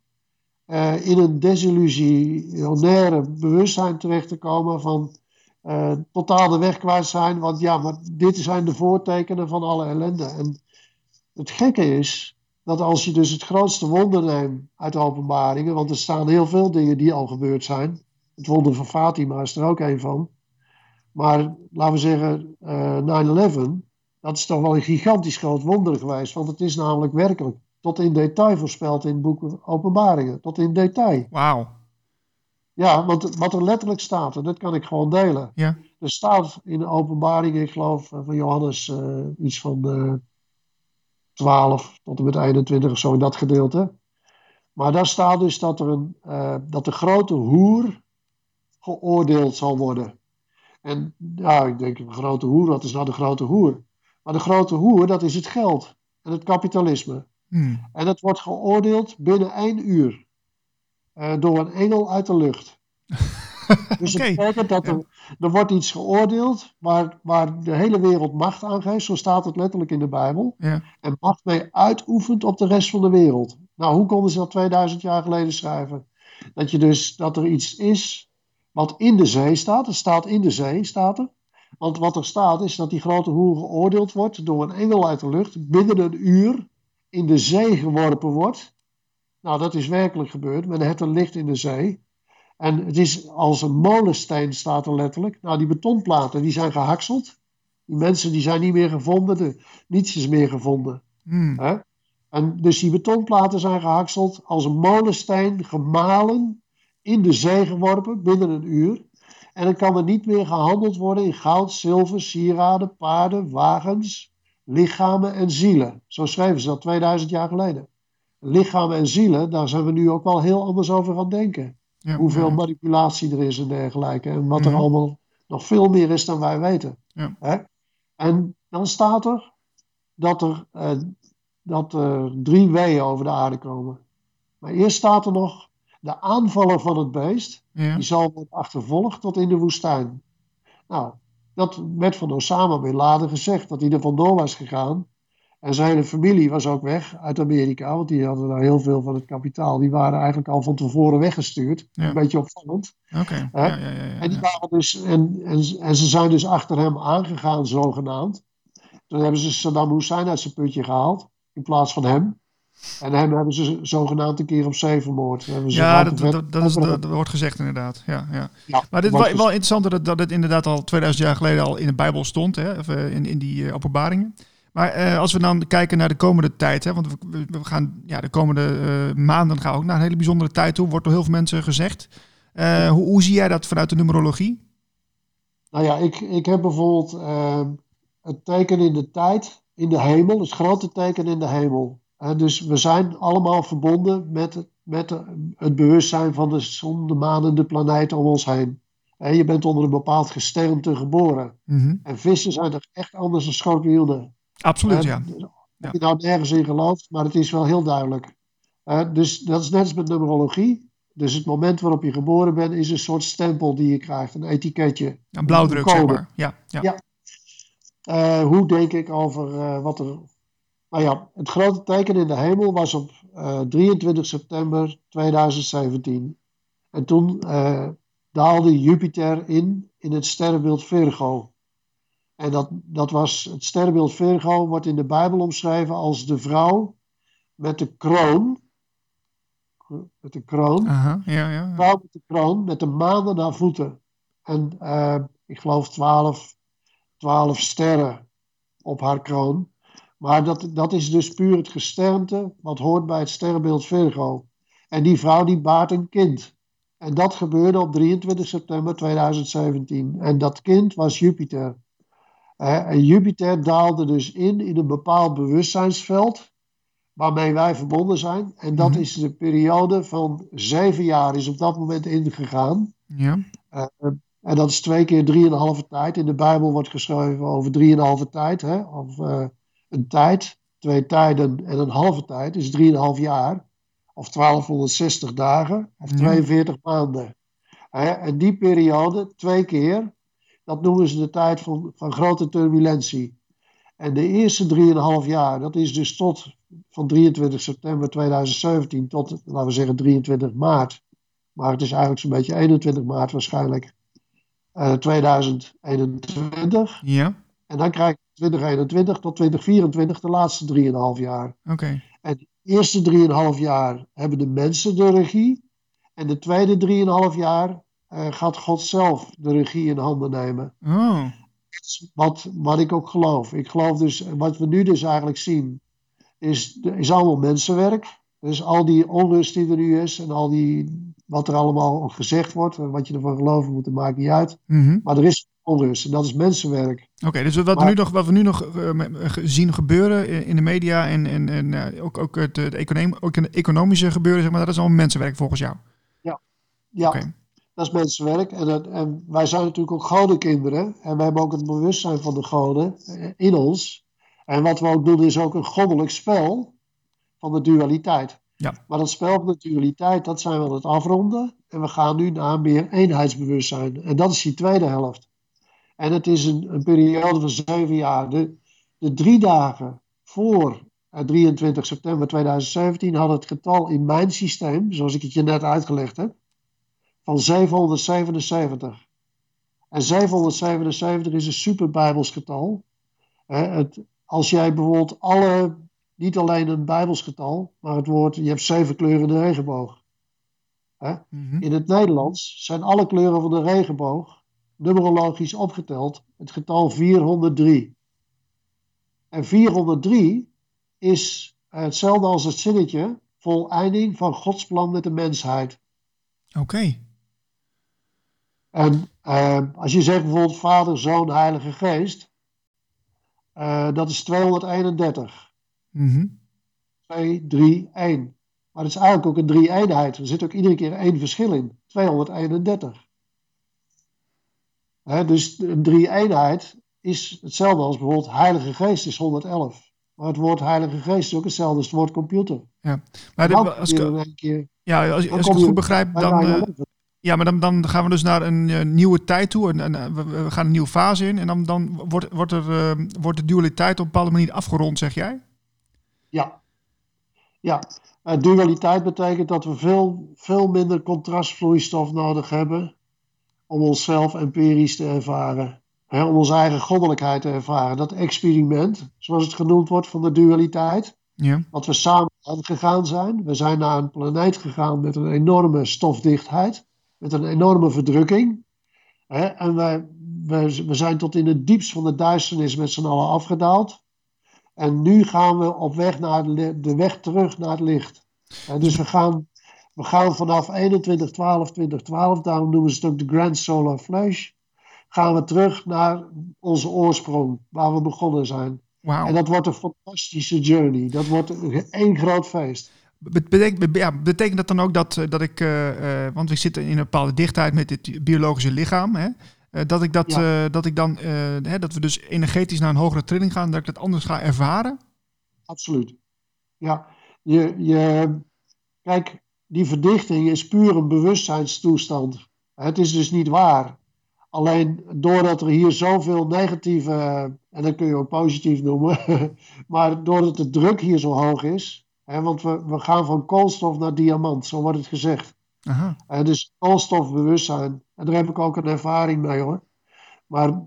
Speaker 2: eh, in een desillusionaire bewustzijn terecht te komen van eh, totaal de weg kwijt zijn. Want ja, maar dit zijn de voortekenen van alle ellende. En het gekke is dat als je dus het grootste wonder neemt uit de openbaringen, want er staan heel veel dingen die al gebeurd zijn. Het wonder van Fatima is er ook een van. Maar laten we zeggen, eh 9-11, dat is toch wel een gigantisch groot wonder geweest. Want het is namelijk werkelijk tot in detail voorspeld in het boek Openbaringen. Tot in detail.
Speaker 1: Wauw.
Speaker 2: Ja, want wat er letterlijk staat, en dat kan ik gewoon delen.
Speaker 1: Ja.
Speaker 2: Er staat in de openbaringen, ik geloof eh, van Johannes, eh, iets van eh 12 tot en met 21 of zo in dat gedeelte. Maar daar staat dus dat, er een, eh, dat de grote hoer geoordeeld zal worden. En ja, ik denk, een grote hoer, wat is nou de grote hoer? Maar de grote hoer, dat is het geld en het kapitalisme.
Speaker 1: Hmm.
Speaker 2: En het wordt geoordeeld binnen één uur. eh, door een engel uit de lucht. *laughs* dus
Speaker 1: Oké.
Speaker 2: het betekent dat er, er wordt iets geoordeeld waar, waar de hele wereld macht aan geeft. Zo staat het letterlijk in de Bijbel.
Speaker 1: Ja.
Speaker 2: En macht mee uitoefent op de rest van de wereld. Nou, hoe konden ze dat 2000 jaar geleden schrijven? Dat, je dus, dat er iets is wat in de zee staat. Er staat in de zee, staat er. Want wat er staat is dat die grote hoer geoordeeld wordt door een engel uit de lucht. Binnen een uur in de zee geworpen wordt. Nou, dat is werkelijk gebeurd. Men heeft een licht in de zee. En het is als een molensteen, staat er letterlijk. Nou, die betonplaten die zijn gehakseld. Die mensen die zijn niet meer gevonden. De, niets is meer gevonden.
Speaker 1: Hmm.
Speaker 2: Hè? En dus die betonplaten zijn gehakseld als een molensteen, gemalen, in de zee geworpen binnen een uur. En dan kan er niet meer gehandeld worden in goud, zilver, sieraden, paarden, wagens, lichamen en zielen. Zo schreven ze dat 2000 jaar geleden. Lichamen en zielen, daar zijn we nu ook wel heel anders over gaan denken.
Speaker 1: Ja,
Speaker 2: Hoeveel
Speaker 1: ja.
Speaker 2: manipulatie er is en dergelijke. En wat er
Speaker 1: Mhm.
Speaker 2: allemaal nog veel meer is dan wij weten.
Speaker 1: Ja.
Speaker 2: Hè? En dan staat er dat er, eh, dat er drie weeën over de aarde komen. Maar eerst staat er nog de aanvaller van het beest.
Speaker 1: Ja.
Speaker 2: Die zal worden achtervolgd tot in de woestijn. Nou, dat werd van Osama Bin Laden gezegd, dat hij er vandoor was gegaan. En zijn hele familie was ook weg uit Amerika, want die hadden daar heel veel van het kapitaal. Die waren eigenlijk al van tevoren weggestuurd.
Speaker 1: Ja.
Speaker 2: Een beetje opvallend.
Speaker 1: Oké. Ja, ja,
Speaker 2: En, die waren dus, en, en, en ze zijn dus achter hem aangegaan, zogenaamd. Toen hebben ze Saddam Hussein uit zijn putje gehaald, in plaats van hem. En hem hebben ze zogenaamd een keer op zee vermoord.
Speaker 1: Ja, dat, dat, dat, is, dat, wordt gezegd inderdaad. Ja, ja.
Speaker 2: Ja,
Speaker 1: Maar dit is
Speaker 2: wordt
Speaker 1: wel, wel interessant dat het, dat het inderdaad al 2000 jaar geleden al in de Bijbel stond, hè, of, eh, in, in die eh, openbaringen. Maar eh, als we dan kijken naar de komende tijd, hè, want we, gaan ja, de komende eh, maanden gaan we ook naar een hele bijzondere tijd toe, wordt door heel veel mensen gezegd. Eh, hoe, hoe zie jij dat vanuit de numerologie?
Speaker 2: Nou ja, ik, ik heb bijvoorbeeld ehm, het teken in de tijd, in de hemel, het grote teken in de hemel. Dus we zijn allemaal verbonden met, het- met het bewustzijn van de zon, de maan en de planeten om ons heen. Eh, je bent onder een bepaald gesternte geboren.
Speaker 1: Mhm.
Speaker 2: En vissen zijn er echt anders dan schorpioenen.
Speaker 1: Absoluut,
Speaker 2: Eh,
Speaker 1: ja.
Speaker 2: Of je nou nergens in gelooft, maar het is wel heel duidelijk. Eh, dus dat is net als met numerologie. Dus het moment waarop je geboren bent, is een soort stempel die je krijgt, een etiketje.
Speaker 1: Een blauwdruk,
Speaker 2: Een
Speaker 1: zeg maar. Ja, ja.
Speaker 2: Ja. Eh, hoe denk ik over wat er. Nou ja, het grote teken in de hemel was op eh, 23 september 2017. En toen daalde Jupiter in in het sterrenbeeld Virgo. En dat, dat was, het sterrenbeeld Virgo wordt in de Bijbel omschreven als de vrouw met de kroon. Met de kroon
Speaker 1: Aha, ja, ja.
Speaker 2: vrouw met de kroon met de maan aan haar voeten. En eh, ik geloof twaalf, twaalf sterren op haar kroon. Maar dat, dat is dus puur het gesternte wat hoort bij het sterrenbeeld Virgo. En die vrouw die baart een kind. En dat gebeurde op 23 september 2017. En dat kind was Jupiter. En Jupiter daalde dus in in een bepaald bewustzijnsveld waarmee wij verbonden zijn. En dat
Speaker 1: Mhm.
Speaker 2: is de periode van zeven jaar is op dat moment ingegaan.
Speaker 1: ja.
Speaker 2: Eh, en dat is twee keer drieënhalve tijd. In de Bijbel wordt geschreven over drieënhalve tijd. Hè? Of eh, een tijd, twee tijden en een halve tijd is drieënhalf jaar. Of 1260 dagen. Of
Speaker 1: Ja.
Speaker 2: 42 maanden. En die periode, twee keer, dat noemen ze de tijd van, van grote turbulentie. En de eerste drieënhalf jaar, dat is dus tot van 23 september 2017 tot, laten we zeggen, 23 maart. Maar het is eigenlijk zo'n beetje 21 maart waarschijnlijk. eh 2021.
Speaker 1: Ja,
Speaker 2: En dan krijg je 2021 tot 2024 de laatste 3,5 jaar.
Speaker 1: oké.
Speaker 2: En de eerste 3,5 jaar hebben de mensen de regie. En de tweede 3,5 jaar eh, gaat God zelf de regie in handen nemen.
Speaker 1: Oh,
Speaker 2: Wat, wat ik ook geloof. Ik geloof dus, wat we nu dus eigenlijk zien, is, is allemaal mensenwerk. Dus al die onrust die er nu is en al die, wat er allemaal gezegd wordt, en wat je ervan gelooft, moet maakt niet uit.
Speaker 1: mhm.
Speaker 2: Maar er is onrust en dat is mensenwerk.
Speaker 1: Oké, dus wat, we nu nog, wat we nu nog eh, ge- zien gebeuren in, de media en, en, en eh, ook, ook het, economische gebeuren, zeg maar, dat is allemaal mensenwerk volgens jou.
Speaker 2: Ja,
Speaker 1: Oké.
Speaker 2: Dat is mensenwerk. En, dat- en wij zijn natuurlijk ook godenkinderen. En we hebben ook het bewustzijn van de goden eh, in ons. En wat we ook doen is ook een goddelijk spel van de dualiteit.
Speaker 1: Ja.
Speaker 2: Maar dat spel van de dualiteit, dat zijn we aan het afronden. En we gaan nu naar meer eenheidsbewustzijn. En dat is die tweede helft. En het is een, een periode van zeven jaar. De, de drie dagen voor eh, 23 september 2017 had het getal in mijn systeem, zoals ik het je net uitgelegd heb, van 777. En 777 is een super getal. Het, als jij bijvoorbeeld alle, niet alleen een Bijbels getal, maar het woord, je hebt zeven kleuren in de regenboog. Mhm. In het Nederlands zijn alle kleuren van de regenboog numerologisch opgeteld het getal 403. En 403 is hetzelfde als het zinnetje voleinding van Gods plan met de mensheid.
Speaker 1: Oké.
Speaker 2: En uh, als je zegt bijvoorbeeld Vader, Zoon, Heilige Geest, uh, dat is 231. Mm 2, 3, 1. Maar het is eigenlijk ook een drie-eenheid. Er zit ook iedere keer één verschil in. 231. He, dus een drie-eenheid is hetzelfde als bijvoorbeeld Heilige Geest is 111. Maar het woord Heilige Geest is ook hetzelfde als het woord computer.
Speaker 1: Ja, maar als, ik, keer, ja, als, als ik het goed begrijp, dan, uh, ja, maar dan, dan gaan we dus naar een uh, nieuwe tijd toe. En, en we, we, gaan een nieuwe fase in. En dan, dan wordt, wordt, er, uh, wordt de dualiteit op een bepaalde manier afgerond, zeg jij?
Speaker 2: Ja. Ja, dualiteit betekent dat we veel, veel minder contrastvloeistof nodig hebben om onszelf empirisch te ervaren. Hè, om onze eigen goddelijkheid te ervaren. Dat experiment, zoals het genoemd wordt, van de dualiteit. Ja. Wat we samen gegaan zijn. We zijn naar een planeet gegaan met een enorme stofdichtheid. Met een enorme verdrukking. Hè, en wij, we, we zijn tot in het diepst van de duisternis met z'n allen afgedaald. En nu gaan we op weg naar de, de weg terug naar het licht. En dus we gaan we gaan vanaf 21, 12, 2012, daarom noemen ze het ook de Grand Solar Flash, gaan we terug naar onze oorsprong, waar we begonnen zijn. Wow. En dat wordt een fantastische journey. Dat wordt één groot feest.
Speaker 1: Betekent, ja, betekent dat dan ook dat, eh, dat ik, uh, uh, want we zitten in een bepaalde dichtheid met het biologische lichaam, hè? dat ik dat, dat ik dan, hè, dat we dus energetisch naar een hogere trilling gaan, dat ik dat anders ga ervaren?
Speaker 2: Absoluut. Ja, je, je, kijk, die verdichting is puur een bewustzijnstoestand. Het is dus niet waar. Alleen doordat er hier zoveel negatieve, en dat kun je ook positief noemen, *laughs* maar doordat de druk hier zo hoog is, want we, we gaan van koolstof naar diamant, zo wordt het gezegd. Aha. Dus koolstofbewustzijn, en daar heb ik ook een ervaring mee hoor. Maar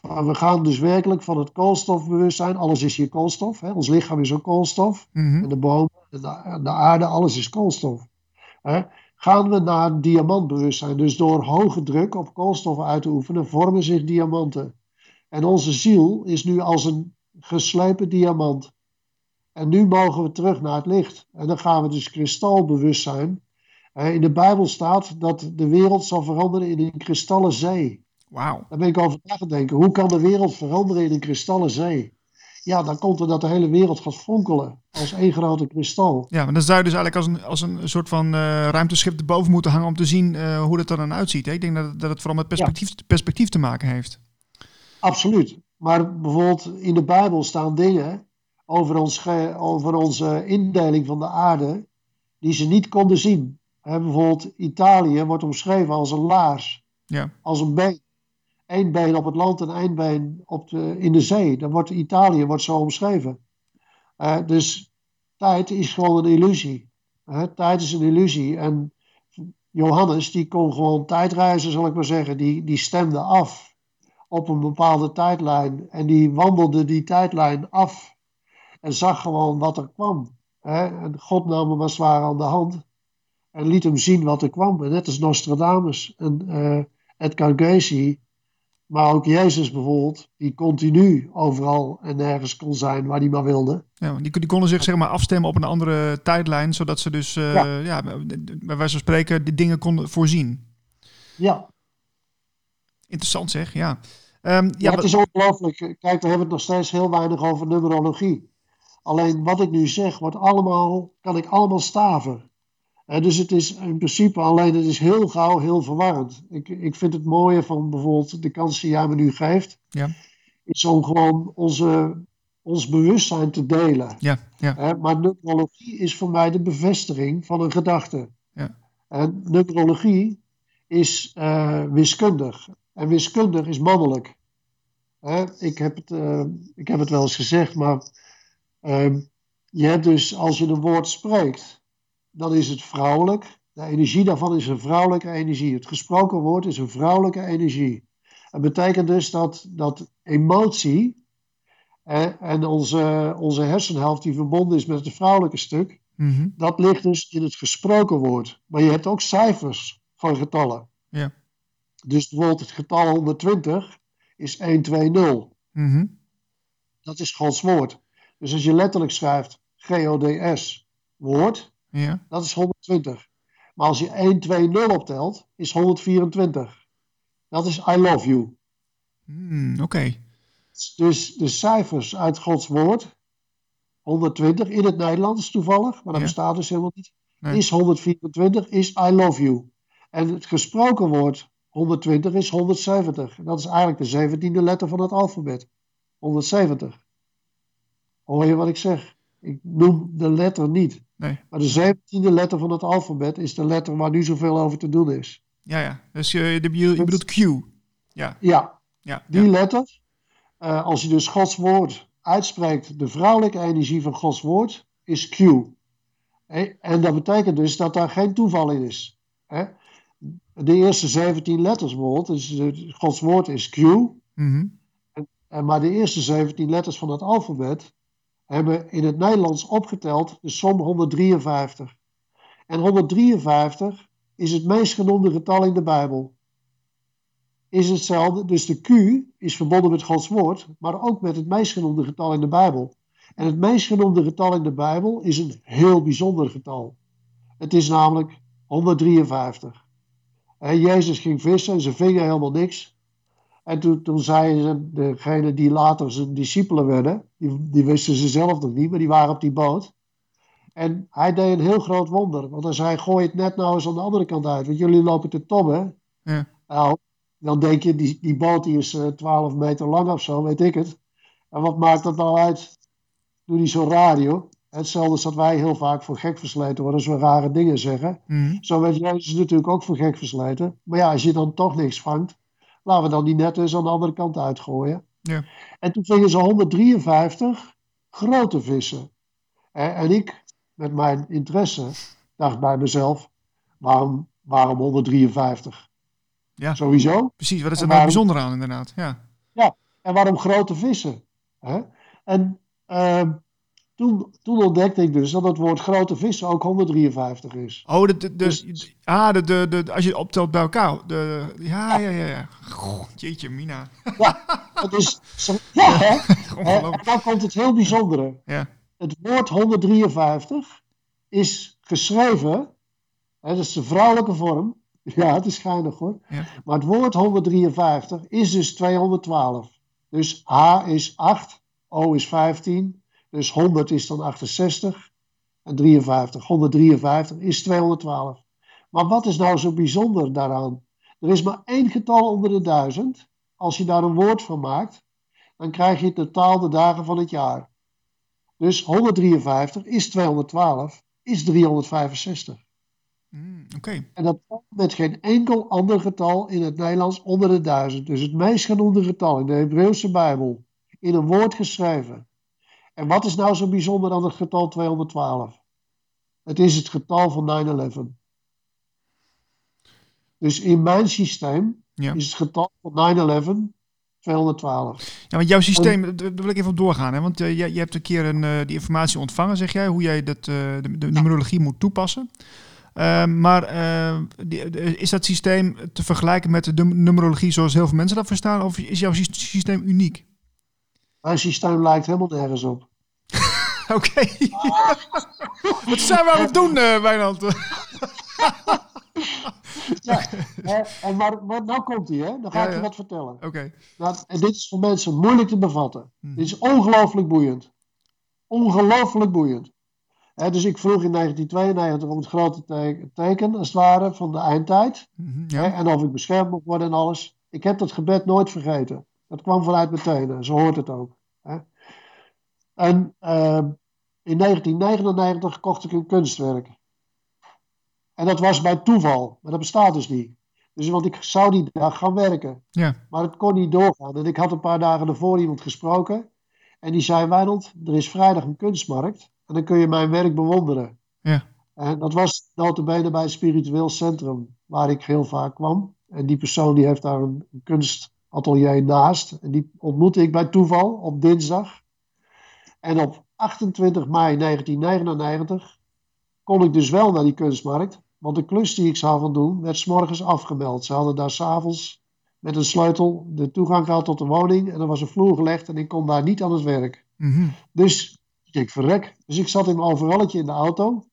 Speaker 2: we gaan dus werkelijk van het koolstofbewustzijn, alles is hier koolstof, hè, ons lichaam is ook koolstof, mhm. en de bomen, de, de aarde, alles is koolstof hè, gaan we naar diamantbewustzijn. Dus door hoge druk op koolstoffen uit te oefenen, vormen zich diamanten. En onze ziel is nu als een geslepen diamant. En nu mogen we terug naar het licht. En dan gaan we dus kristalbewustzijn. In de Bijbel staat dat de wereld zal veranderen in een kristallen zee.
Speaker 1: Wauw.
Speaker 2: Daar ben ik over na denken. Hoe kan de wereld veranderen in een kristallen zee? ja, dan komt er dat de hele wereld gaat fonkelen als één grote kristal.
Speaker 1: Ja, maar dan zou je dus eigenlijk als een, als een soort van uh, ruimteschip erboven moeten hangen om te zien uh, hoe dat er dan uitziet. Hè? Ik denk dat, dat het vooral met perspectief, perspectief te maken heeft.
Speaker 2: Absoluut. Maar bijvoorbeeld in de Bijbel staan dingen over, ons, over onze indeling van de aarde die ze niet konden zien. Bijvoorbeeld Italië wordt omschreven als een laars, ja. als een been één been op het land en één been op de, in de zee. Dan wordt Italië wordt zo omschreven. Uh, dus tijd is gewoon een illusie. Tijd is een illusie. En Johannes, die kon gewoon tijdreizen, zal ik maar zeggen. Die, die stemde af op een bepaalde tijdlijn. En die wandelde die tijdlijn af. En zag gewoon wat er kwam. En God nam hem als het ware aan de hand. En liet hem zien wat er kwam. En net als Nostradamus en uh, Edgar maar ook Jezus bijvoorbeeld, die continu overal en nergens kon zijn waar hij maar wilde.
Speaker 1: Ja, die, die konden zich zeg maar afstemmen op een andere tijdlijn, zodat ze dus, uh, ja. ja, bij wijze van spreken, die dingen konden voorzien.
Speaker 2: Ja.
Speaker 1: Interessant zeg, ja.
Speaker 2: Um, ja, het is ongelooflijk. Kijk, we hebben het nog steeds heel weinig over numerologie. Alleen wat ik nu zeg, wordt allemaal, kan ik allemaal staven dus het is in principe alleen, het is heel gauw heel verwarrend. Ik, ik vind het mooie van bijvoorbeeld de kans die jij me nu geeft, ja. is om gewoon onze, ons bewustzijn te delen.
Speaker 1: Ja, ja.
Speaker 2: maar numerologie is voor mij de bevestiging van een gedachte. Ja. En numerologie is uh, wiskundig. En wiskundig is mannelijk. ik, heb het, uh, ik heb het wel eens gezegd, maar uh, je hebt dus als je een woord spreekt dan is het vrouwelijk. De energie daarvan is een vrouwelijke energie. Het gesproken woord is een vrouwelijke energie. Dat betekent dus dat, dat emotie en onze, onze hersenhelft die verbonden is met het vrouwelijke stuk,
Speaker 1: Mhm.
Speaker 2: dat ligt dus in het gesproken woord. Maar je hebt ook cijfers van getallen.
Speaker 1: Ja.
Speaker 2: Dus bijvoorbeeld het getal 120 is 120.
Speaker 1: Mhm.
Speaker 2: Dat is Gods woord. Dus als je letterlijk schrijft G-O-D-S, woord,
Speaker 1: Ja.
Speaker 2: dat is 120. Maar als je 120 optelt, is 124. Dat is I love you.
Speaker 1: Hmm, Oké.
Speaker 2: Dus de cijfers uit Gods woord, 120 in het Nederlands toevallig, maar dat
Speaker 1: Ja.
Speaker 2: bestaat dus helemaal niet,
Speaker 1: Nee.
Speaker 2: is 124, is I love you. En het gesproken woord 120 is 170. En dat is eigenlijk de zeventiende letter van het alfabet. 170. Hoor je wat ik zeg? Ik noem de letter niet.
Speaker 1: Nee.
Speaker 2: Maar de zeventiende letter van het alfabet is de letter waar nu zoveel over te doen is.
Speaker 1: Ja, ja. Dus je, je, je bedoelt Q. Ja.
Speaker 2: Ja,
Speaker 1: Ja.
Speaker 2: Die
Speaker 1: ja.
Speaker 2: letter, eh, als je dus Gods woord uitspreekt, de vrouwelijke energie van Gods woord is Q. En dat betekent dus dat daar geen toeval in is. Hè? De eerste 17 letters bijvoorbeeld, dus Gods woord is Q,
Speaker 1: Mhm.
Speaker 2: en maar de eerste 17 letters van het alfabet hebben in het Nederlands opgeteld de som 153. En 153 is het meest genoemde getal in de Bijbel. Is hetzelfde, dus de Q is verbonden met Gods woord, maar ook met het meest genoemde getal in de Bijbel. En het meest genoemde getal in de Bijbel is een heel bijzonder getal. Het is namelijk 153. En Jezus ging vissen en ze vingen helemaal niks. En toen, toen zeiden ze, degene die later zijn discipelen werden, die, die wisten ze zelf nog niet, maar die waren op die boot. En hij deed een heel groot wonder, want hij zei, gooi het net nou eens aan de andere kant uit, want jullie lopen te tobben.
Speaker 1: Ja.
Speaker 2: Nou, dan denk je, die, die boot die is eh, 12 meter lang of zo, weet ik het. En wat maakt dat nou uit? Doe die zo radio. Hetzelfde als dat wij heel vaak voor gek versleten worden als we rare dingen zeggen.
Speaker 1: Mhm.
Speaker 2: Zo werd Jezus natuurlijk ook voor gek versleten. Maar ja, als je dan toch niks vangt, laten we dan die net eens aan de andere kant uitgooien.
Speaker 1: Ja.
Speaker 2: En toen vingen ze 153 grote vissen. En, en ik, met mijn interesse, dacht bij mezelf, waarom, waarom 153?
Speaker 1: Ja.
Speaker 2: Sowieso.
Speaker 1: Precies, wat is er nou bijzonder aan inderdaad? Ja.
Speaker 2: En waarom grote vissen? Hè? En ehm, toen, toen ontdekte ik dus dat het woord grote vissen ook 153 is.
Speaker 1: Oh, de, de, de,
Speaker 2: Dus-
Speaker 1: ah, de, de, de, als je het optelt bij elkaar. De, ja, ja, ja, ja. Goh, jeetje, Mina.
Speaker 2: Dat is, *laughs* zo- ja, hè? En dan komt het heel bijzondere.
Speaker 1: Ja.
Speaker 2: Het woord 153 is geschreven, hè, dat is de vrouwelijke vorm. Ja, het is schijnig hoor.
Speaker 1: Ja.
Speaker 2: Maar het woord 153 is dus 212. Dus H is 8, O is 15, dus 100 is dan 68 en 53. 153 is 212. Maar wat is nou zo bijzonder daaraan? Er is maar één getal onder de duizend. Als je daar een woord van maakt, dan krijg je totaal de dagen van het jaar. Dus 153 is 212, is 365.
Speaker 1: Mm, Oké.
Speaker 2: En dat valt met geen enkel ander getal in het Nederlands onder de duizend. Dus het meest genoemde getal in de Hebreeuwse Bijbel. In een woord geschreven. En wat is nou zo bijzonder aan het getal 212? Het is het getal van 9-11. Dus in mijn systeem
Speaker 1: Ja.
Speaker 2: is het getal van 9-11 212.
Speaker 1: Ja, want jouw systeem, daar wil ik even op doorgaan. Hè? Want eh, jij, je hebt een keer een, eh, die informatie ontvangen, zeg jij, hoe jij dat, eh, de, de numerologie moet toepassen. Eh, maar eh, die- de- is dat systeem te vergelijken met de numerologie zoals heel veel mensen dat verstaan? Of is jouw sy- systeem uniek?
Speaker 2: Mijn systeem lijkt helemaal nergens op. *laughs*
Speaker 1: Oké. Wat zijn we aan het doen, eh Wijnand? *laughs*
Speaker 2: Ja, en maar, maar nou komt hij, hè? Dan ga
Speaker 1: Ja,
Speaker 2: ik je
Speaker 1: ja.
Speaker 2: wat vertellen.
Speaker 1: Oké.
Speaker 2: En dit is voor mensen moeilijk te bevatten.
Speaker 1: Hmm.
Speaker 2: Dit is ongelooflijk boeiend. Ongelooflijk boeiend. Dus ik vroeg in 1992 om het grote te- teken, als het ware, van de eindtijd.
Speaker 1: Mhm, Ja.
Speaker 2: en of ik beschermd mocht worden en alles. Ik heb dat gebed nooit vergeten. Dat kwam vanuit mijn tenen. Zo hoort het ook. En ehm, in 1999 kocht ik een kunstwerk. En dat was bij toeval. Maar dat bestaat dus niet. Dus want ik zou die dag gaan werken.
Speaker 1: Ja.
Speaker 2: Maar het kon niet doorgaan. En ik had een paar dagen ervoor iemand gesproken. En die zei, Wijnald, er is vrijdag een kunstmarkt. En dan kun je mijn werk bewonderen.
Speaker 1: Ja.
Speaker 2: En dat was notabene bij het spiritueel centrum waar ik heel vaak kwam. En die persoon die heeft daar een kunstatelier naast. En die ontmoette ik bij toeval op dinsdag. En op 28 mei 1999 kon ik dus wel naar die kunstmarkt. Want de klus die ik zou gaan doen, werd s morgens afgemeld. Ze hadden daar s'avonds met een sleutel de toegang gehad tot de woning. En er was een vloer gelegd en ik kon daar niet aan het werk.
Speaker 1: Mhm.
Speaker 2: Dus ik denk, verrek. Dus ik zat in mijn overalletje in de auto.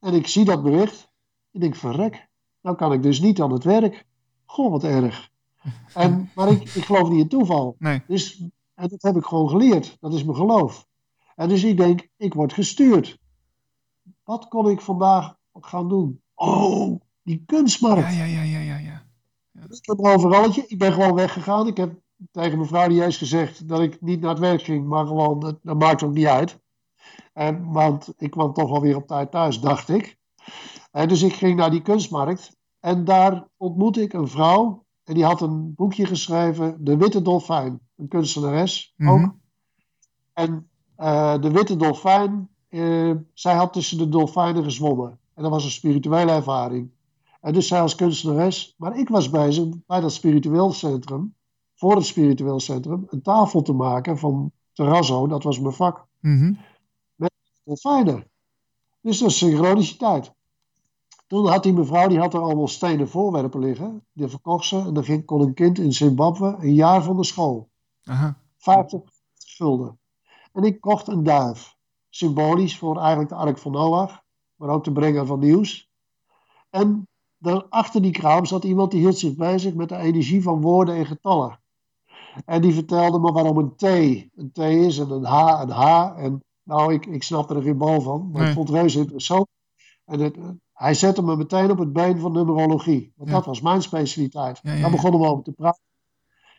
Speaker 2: En ik zie dat bericht. Ik denk, verrek. Nou kan ik dus niet aan het werk. Goh, wat erg. En, maar ik, ik geloof niet in toeval.
Speaker 1: Nee.
Speaker 2: Dus, en dat heb ik gewoon geleerd. Dat is mijn geloof. En dus ik denk, ik word gestuurd. Wat kon ik vandaag gaan doen? Oh, die kunstmarkt.
Speaker 1: Ja, ja, ja, ja, ja.
Speaker 2: heb een overalletje. Ik ben gewoon weggegaan. Ik heb tegen mevrouw die eens gezegd dat ik niet naar het werk ging, maar gewoon, dat, dat maakt ook niet uit. En, want ik kwam toch wel weer op tijd thuis, dacht ik. En dus ik ging naar die kunstmarkt. En daar ontmoette ik een vrouw. En die had een boekje geschreven, De Witte Dolfijn. Een kunstenares ook.
Speaker 1: Mhm.
Speaker 2: En eh, de Witte Dolfijn, eh, zij had tussen de dolfijnen gezwommen. En dat was een spirituele ervaring. En dus zij als kunstenares. Maar ik was bezig bij dat spiritueel centrum, voor het spiritueel centrum, een tafel te maken van terrazzo. Dat was mijn vak.
Speaker 1: Mhm.
Speaker 2: Dolfijnen. Dus dat is synchroniciteit. Toen had die mevrouw, die had er allemaal stenen voorwerpen liggen. Die verkocht ze. En dan ging, kon een kind in Zimbabwe een jaar van de school.
Speaker 1: Aha.
Speaker 2: 50 gulden. En ik kocht een duif. Symbolisch voor eigenlijk de Ark van Noach. Maar ook de brenger van nieuws. En daar achter die kraam zat iemand die hield zich bezig met de energie van woorden en getallen. En die vertelde me waarom een T een T is en een H een H. En nou, ik, ik snapte er geen bal van. Maar
Speaker 1: Nee.
Speaker 2: ik vond het reuze interessant. En het, hij zette me meteen op het been van numerologie. Want
Speaker 1: Ja.
Speaker 2: dat was mijn specialiteit.
Speaker 1: Ja, ja,
Speaker 2: Daar begonnen we over te praten.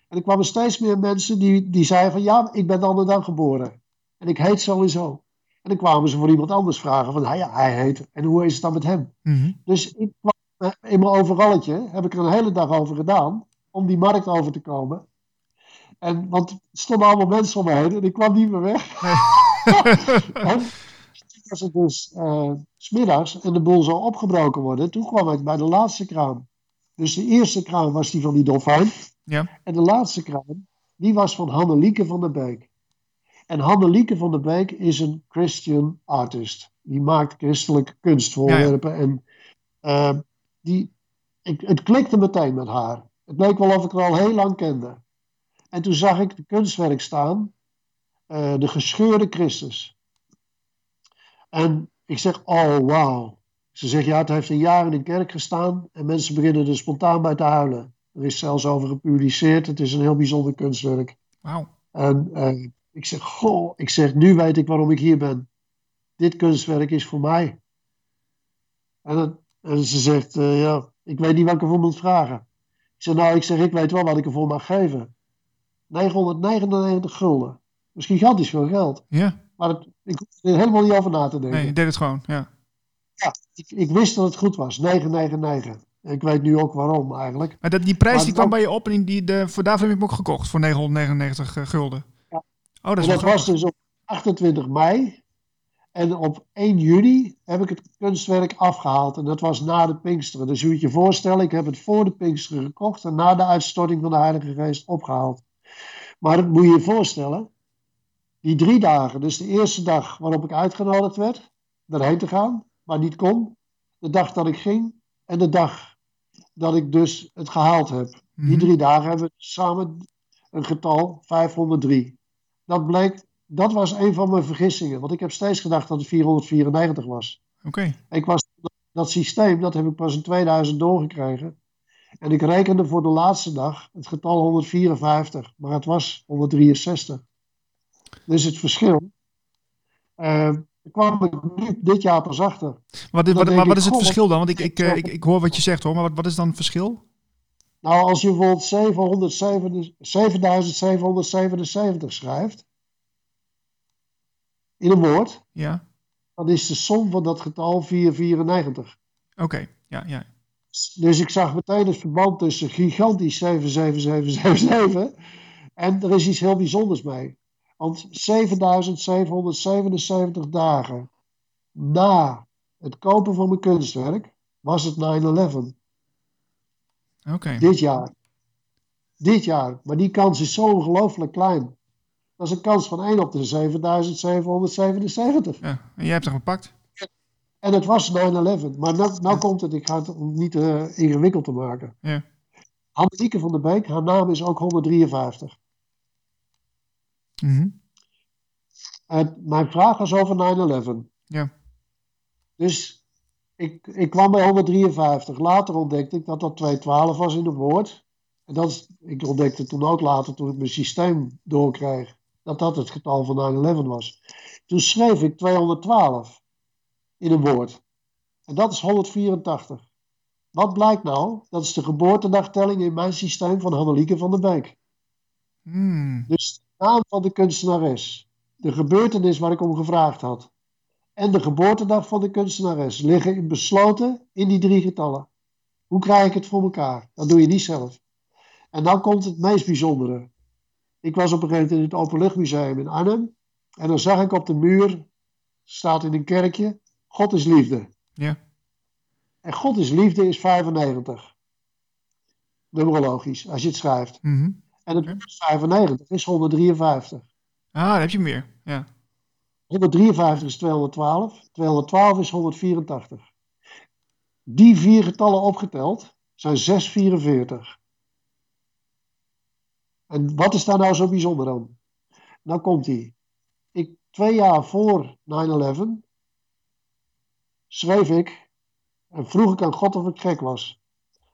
Speaker 2: En er kwamen steeds meer mensen die, die zeiden van... Ja, ik ben de andere dag geboren. En ik heet sowieso. En dan kwamen ze voor iemand anders vragen van... "Ah Ja, hij heet. En hoe is het dan met hem?
Speaker 1: Mhm.
Speaker 2: Dus ik kwam eh, in mijn overalletje, heb ik er een hele dag over gedaan, om die markt over te komen. En, want er stonden allemaal mensen om me heen en ik kwam niet meer weg. en toen was het dus eh, 's smiddags en de boel zou opgebroken worden. Toen kwam ik bij de laatste kraam. Dus de eerste kraam was die van die dolfijn.
Speaker 1: Ja.
Speaker 2: En de laatste kraam, die was van Hannelieke van der Beek. En Hannelieke van der Beek is een Christian artist. Die maakt christelijke kunstvoorwerpen. En eh, die, ik, het klikte meteen met haar. Het leek wel of ik haar al heel lang kende. En toen zag ik de kunstwerk staan. eh, de gescheurde Christus. En ik zeg, oh wauw. Ze zegt, ja, het heeft een jaar in een kerk gestaan. En mensen beginnen er spontaan bij te huilen. Er is zelfs over gepubliceerd. Het is een heel bijzonder kunstwerk.
Speaker 1: Wauw.
Speaker 2: En eh, ik zeg, goh, ik zeg, nu weet ik waarom ik hier ben. Dit kunstwerk is voor mij. En, dan- en ze zegt, eh, ja, ik weet niet wat ik ervoor moet vragen. Ik zeg, nou, ik zeg, ik weet wel wat ik ervoor mag geven. 999 gulden. Dat is gigantisch veel geld.
Speaker 1: Ja.
Speaker 2: Maar het, ik hoef er helemaal niet over na te denken.
Speaker 1: Nee, je deed het gewoon. Ja.
Speaker 2: Ja, ik, ik wist dat het goed was. 999. En ik weet nu ook waarom eigenlijk.
Speaker 1: Maar dat, die prijs
Speaker 2: Maar
Speaker 1: die kwam bij je op en die, die, de, voor daarvoor heb ik hem ook gekocht. Voor 999 eh, gulden. Oh, dat is
Speaker 2: En
Speaker 1: wel
Speaker 2: dat was dus op 28 mei. En op 1 juli heb ik het kunstwerk afgehaald. En dat was na de Pinksteren. Dus je moet je voorstellen, ik heb het voor de Pinksteren gekocht. En na de uitstorting van de Heilige Geest opgehaald. Maar dat moet je je voorstellen. Die drie dagen, dus de eerste dag waarop ik uitgenodigd werd. Daarheen te gaan, maar niet kon. De dag dat ik ging. En de dag dat ik dus het gehaald heb. Die
Speaker 1: Mhm.
Speaker 2: drie dagen hebben we samen een getal 503. Dat bleek, dat was een van mijn vergissingen. Want ik heb steeds gedacht dat het 494 was.
Speaker 1: Oké.
Speaker 2: Ik was dat systeem, dat heb ik pas in 2000 doorgekregen. En ik rekende voor de laatste dag het getal 154, maar het was 163. Dus het verschil. eh daar kwam ik nu dit jaar pas achter.
Speaker 1: Wat, maar wat
Speaker 2: ik,
Speaker 1: is het verschil dan? Want ik, ik, eh, ik, ik hoor wat je zegt hoor, maar wat, wat is dan het verschil?
Speaker 2: Nou, als je bijvoorbeeld 707 7777 schrijft, in een woord,
Speaker 1: Ja.
Speaker 2: dan is de som van dat getal 494.
Speaker 1: Oké. Ja, ja.
Speaker 2: Dus ik zag meteen het verband tussen gigantisch 77777 en er is iets heel bijzonders mee. Want 7777 dagen na het kopen van mijn kunstwerk, was het 9-11. Dit jaar. Dit jaar. Maar die kans is zo ongelooflijk klein. Dat is een kans van 1 op de 7777.
Speaker 1: Ja. En jij hebt er gepakt?
Speaker 2: En het was 9-11. Maar nou, nou komt het, ik ga het om niet uh, ingewikkeld te maken.
Speaker 1: Ja.
Speaker 2: Annelieke van der Beek, haar naam is ook 153.
Speaker 1: Mhm.
Speaker 2: En mijn vraag was over 9-11.
Speaker 1: Ja.
Speaker 2: Dus ik, ik kwam bij 153. Later ontdekte ik dat dat 212 was in het woord. En dat is, ik ontdekte toen ook later, toen ik mijn systeem doorkreeg, dat dat het getal van 9-11 was. Toen schreef ik 212 in een woord. En dat is 184. Wat blijkt nou? Dat is de geboortedagtelling in mijn systeem van Hannelieke van der Beek.
Speaker 1: Hmm.
Speaker 2: Dus de naam van de kunstenares, de gebeurtenis waar ik om gevraagd had, en de geboortedag van de kunstenares liggen in besloten in die drie getallen. Hoe krijg ik het voor elkaar? Dat doe je niet zelf. En dan komt het meest bijzondere. Ik was op een gegeven moment in het Openluchtmuseum in Arnhem. En dan zag ik op de muur, staat in een kerkje, God is liefde.
Speaker 1: Ja.
Speaker 2: En God is liefde is 95. Numerologisch, als je het schrijft.
Speaker 1: Mhm.
Speaker 2: En het 95 is 153.
Speaker 1: Ah, daar heb je meer. Ja.
Speaker 2: 153 is 212. 212 is 184. Die vier getallen opgeteld zijn 644. En wat is daar nou zo bijzonder aan? Nou komt hij. Ik, twee jaar voor 9-11 schreef ik en vroeg ik aan God of ik gek was.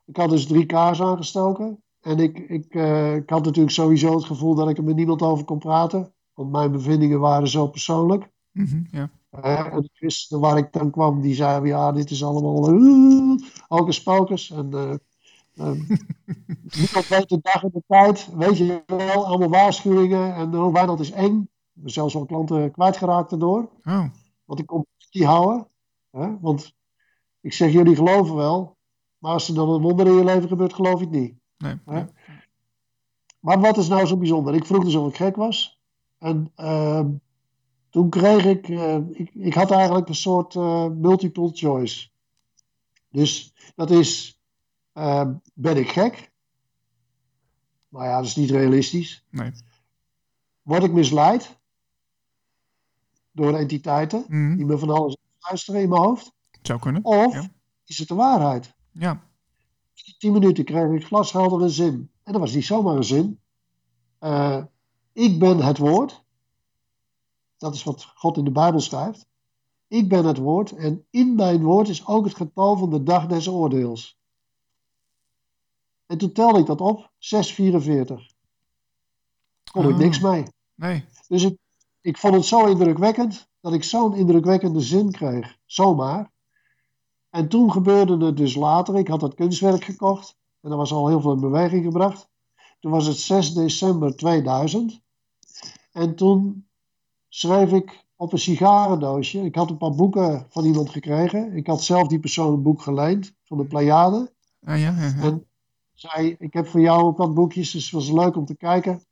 Speaker 2: Ik had dus drie kaars aangestoken. En ik, ik, uh, ik had natuurlijk sowieso het gevoel dat ik er met niemand over kon praten. Want mijn bevindingen waren zo persoonlijk.
Speaker 1: Mm -hmm, ja.
Speaker 2: Uh, en de christen waar ik dan kwam, die zeiden, ja, dit is allemaal uh, hocus pocus. En *laughs* niemand weet de dag en de tijd. Weet je wel, allemaal waarschuwingen. En hoe weinig is eng. Zelfs al klanten kwijtgeraakt erdoor.
Speaker 1: Oh.
Speaker 2: Want ik kon die houden. Hè? Want ik zeg, jullie geloven wel. Maar als er dan een wonder in je leven gebeurt, geloof ik het niet.
Speaker 1: Nee.
Speaker 2: Maar wat is nou zo bijzonder? Ik vroeg dus of ik gek was. En uh, toen kreeg ik, uh, ik, ik had eigenlijk een soort uh, multiple choice. Dus dat is, ben ik gek? Nou ja, dat is niet realistisch.
Speaker 1: Nee.
Speaker 2: Word ik misleid? Door entiteiten
Speaker 1: Mhm.
Speaker 2: die me van alles luisteren in mijn hoofd?
Speaker 1: Zou kunnen.
Speaker 2: Of
Speaker 1: Ja.
Speaker 2: is het de waarheid?
Speaker 1: Ja.
Speaker 2: In 10 minuten kreeg ik glasheldere zin. En dat was niet zomaar een zin. Ik ben het woord. Dat is wat God in de Bijbel schrijft. Ik ben het woord en in mijn woord is ook het getal van de dag des oordeels. En toen telde ik dat op, 644. Kon ik
Speaker 1: Oh.
Speaker 2: niks mee.
Speaker 1: Nee.
Speaker 2: Dus ik, ik vond het zo indrukwekkend dat ik zo'n indrukwekkende zin kreeg. Zomaar. En toen gebeurde het dus later. Ik had dat kunstwerk gekocht. En dat was al heel veel in beweging gebracht. Toen was het 6 december 2000. En toen schreef ik op een sigarendoosje. Ik had een paar boeken van iemand gekregen. Ik had zelf die persoon een boek geleend van de Pleiade.
Speaker 1: Ah, ja, ja, ja.
Speaker 2: En zei, ik heb voor jou ook wat boekjes, dus het was leuk om te kijken.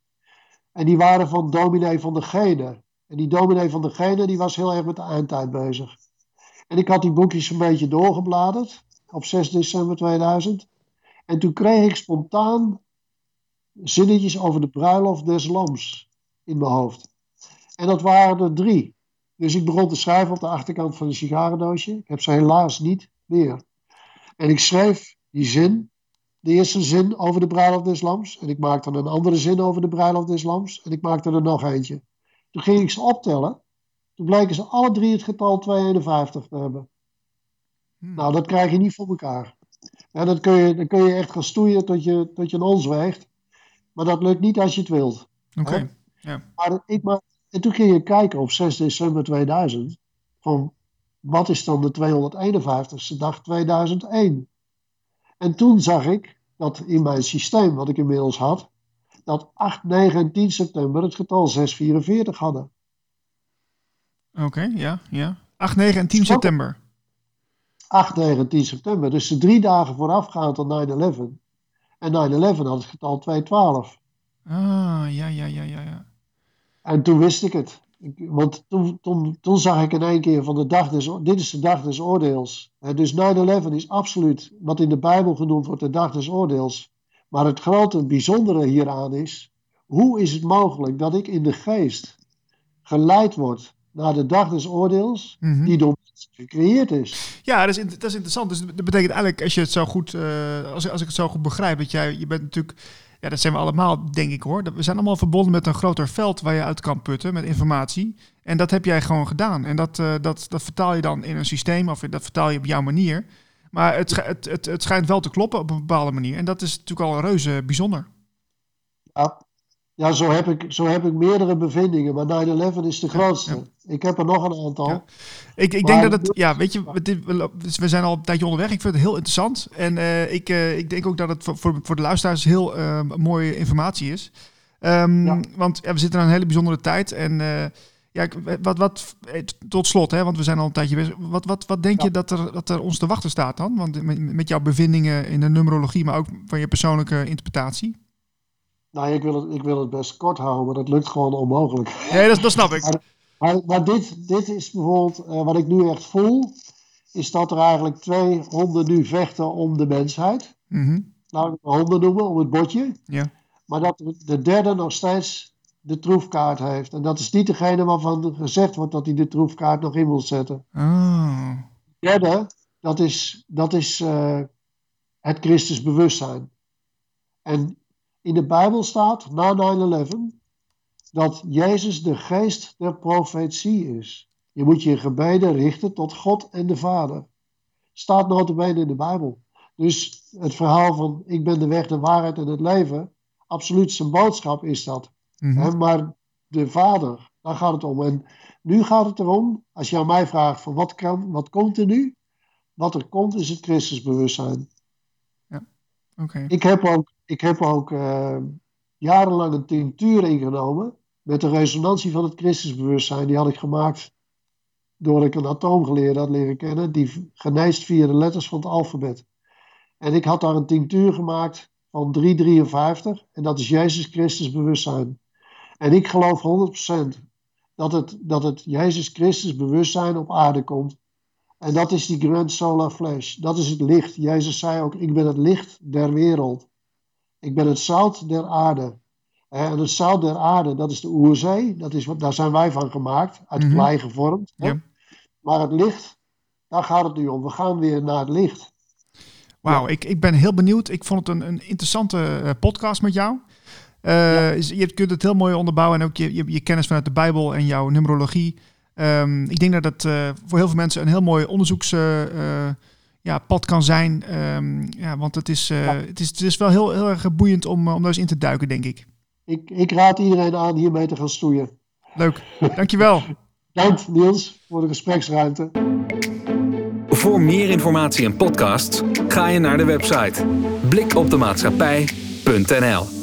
Speaker 2: En die waren van dominee van de Gene. En die dominee van de Gene, die was heel erg met de eindtijd bezig. En ik had die boekjes een beetje doorgebladerd op 6 december 2000. En toen kreeg ik spontaan zinnetjes over de bruiloft des lams in mijn hoofd. En dat waren er drie. Dus ik begon te schrijven op de achterkant van een sigarendoosje. Ik heb ze helaas niet meer. En ik schreef die zin, de eerste zin over de bruiloft des lams. En ik maakte een andere zin over de bruiloft des lams. En ik maakte er nog eentje. Toen ging ik ze optellen. Toen bleken ze alle drie het getal 251 te hebben.
Speaker 1: Hmm.
Speaker 2: Nou, dat krijg je niet voor elkaar. En dat kun je, dan kun je echt gaan stoeien tot je, tot je een ons weegt. Maar dat lukt niet als je het wilt.
Speaker 1: Oké.
Speaker 2: Maar ik ma en toen ging je kijken op 6 december 2000. Van wat is dan de 251ste dag 2001? En toen zag ik dat in mijn systeem, wat ik inmiddels had, dat 8, 9 en 10 september het getal 644 hadden.
Speaker 1: Oké, ja, ja. 8, 9 en 10 september.
Speaker 2: 8, 9 en 10 september. Dus de drie dagen voorafgaand aan 9-11. En 9-11 had het getal 212.
Speaker 1: Ah, ja, ja, ja, ja, ja.
Speaker 2: En toen wist ik het. want toen, toen, toen zag ik in één keer van de dag des, dit is de dag des oordeels. dus 9-11 is absoluut wat in de Bijbel genoemd wordt de dag des oordeels. Maar het grote bijzondere hieraan is, hoe is het mogelijk dat ik in de geest geleid word naar de dag des oordeels, mhm. die door mensen gecreëerd is.
Speaker 1: Ja, dat is, dat is interessant. Dus dat betekent eigenlijk, als je het zo goed, uh, als, als ik het zo goed begrijp, dat jij, je bent natuurlijk, ja, dat zijn we allemaal, denk ik hoor. We zijn allemaal verbonden met een groter veld waar je uit kan putten met informatie. En dat heb jij gewoon gedaan. En dat, uh, dat, dat vertaal je dan in een systeem, of dat vertaal je op jouw manier. Maar het, het, het, het schijnt wel te kloppen op een bepaalde manier. En dat is natuurlijk al een reuze bijzonder.
Speaker 2: Ja, ja, zo heb ik, zo heb ik meerdere bevindingen, maar 9-11 is de grootste. Ik heb er nog een aantal. Ja.
Speaker 1: Ik, ik denk dat het, ja, weet je, we zijn al een tijdje onderweg. Ik vind het heel interessant. En uh, ik, uh, ik denk ook dat het voor, voor de luisteraars heel uh, mooie informatie is. Um, ja. Want ja, we zitten aan een hele bijzondere tijd. En ja, wat, wat, tot slot, hè, want we zijn al een tijdje bezig. Wat, wat, wat denk je dat er, dat er ons te wachten staat dan? Want met, met jouw bevindingen in de numerologie, maar ook van je persoonlijke interpretatie?
Speaker 2: Nou, ik wil, het, ik wil het best kort houden, maar dat lukt gewoon onmogelijk.
Speaker 1: Nee, dat, dat snap ik.
Speaker 2: Maar, maar, dit, dit is bijvoorbeeld, uh, wat ik nu echt voel, is dat er eigenlijk twee honden nu vechten om de mensheid. Mm -hmm. Nou, honden noemen, om het botje. Ja. Maar dat de derde nog steeds de troefkaart heeft. En dat is niet degene waarvan gezegd wordt dat hij de troefkaart nog in wil zetten. Oh. De derde, dat is, dat is uh, het Christus bewustzijn. En in de Bijbel staat na 9-11 dat Jezus de geest der profetie is. Je moet je gebeden richten tot God en de Vader. Staat notabene in de Bijbel. Dus het verhaal van ik ben de weg, de waarheid en het leven, absoluut zijn boodschap is dat. Mm Maar de Vader, daar gaat het om. En nu gaat het erom, als je aan mij vraagt van wat, kan, wat komt er nu? Wat er komt is het Christusbewustzijn. Ja, oké. Ik heb ook ik heb ook uh, jarenlang een tinctuur ingenomen met de resonantie van het Christusbewustzijn. Die had ik gemaakt door ik een atoomgeleerde had leren kennen, die geneest via de letters van het alfabet. En ik had daar een tinctuur gemaakt van 353 en dat is Jezus Christus bewustzijn. En ik geloof 100% dat het, dat het Jezus Christus bewustzijn op aarde komt. En dat is die Grand Solar Flash. Dat is het licht. Jezus zei ook: Ik ben het licht der wereld. Ik ben het zout der aarde. En het zout der aarde, dat is de oerzee. Dat is, daar zijn wij van gemaakt, uit mm klei gevormd. Ja. Maar het licht, daar gaat het nu om. We gaan weer naar het licht.
Speaker 1: Wauw, ik, ik ben heel benieuwd. Ik vond het een, een interessante uh, podcast met jou. Uh, Je kunt het heel mooi onderbouwen en ook je, je, je, kennis vanuit de Bijbel en jouw numerologie. Um, ik denk dat het uh, voor heel veel mensen een heel mooi onderzoeks ja, pad kan zijn. Um, ja, want het is, uh, het, is, het is wel heel, heel erg boeiend om, eh, om daar eens in te duiken, denk ik.
Speaker 2: Ik. Ik raad iedereen aan hiermee te gaan stoeien.
Speaker 1: Leuk, dankjewel. *laughs*
Speaker 2: Dank Niels voor de gespreksruimte.
Speaker 3: Voor meer informatie en podcasts ga je naar de website blikopdemaatschappij.nl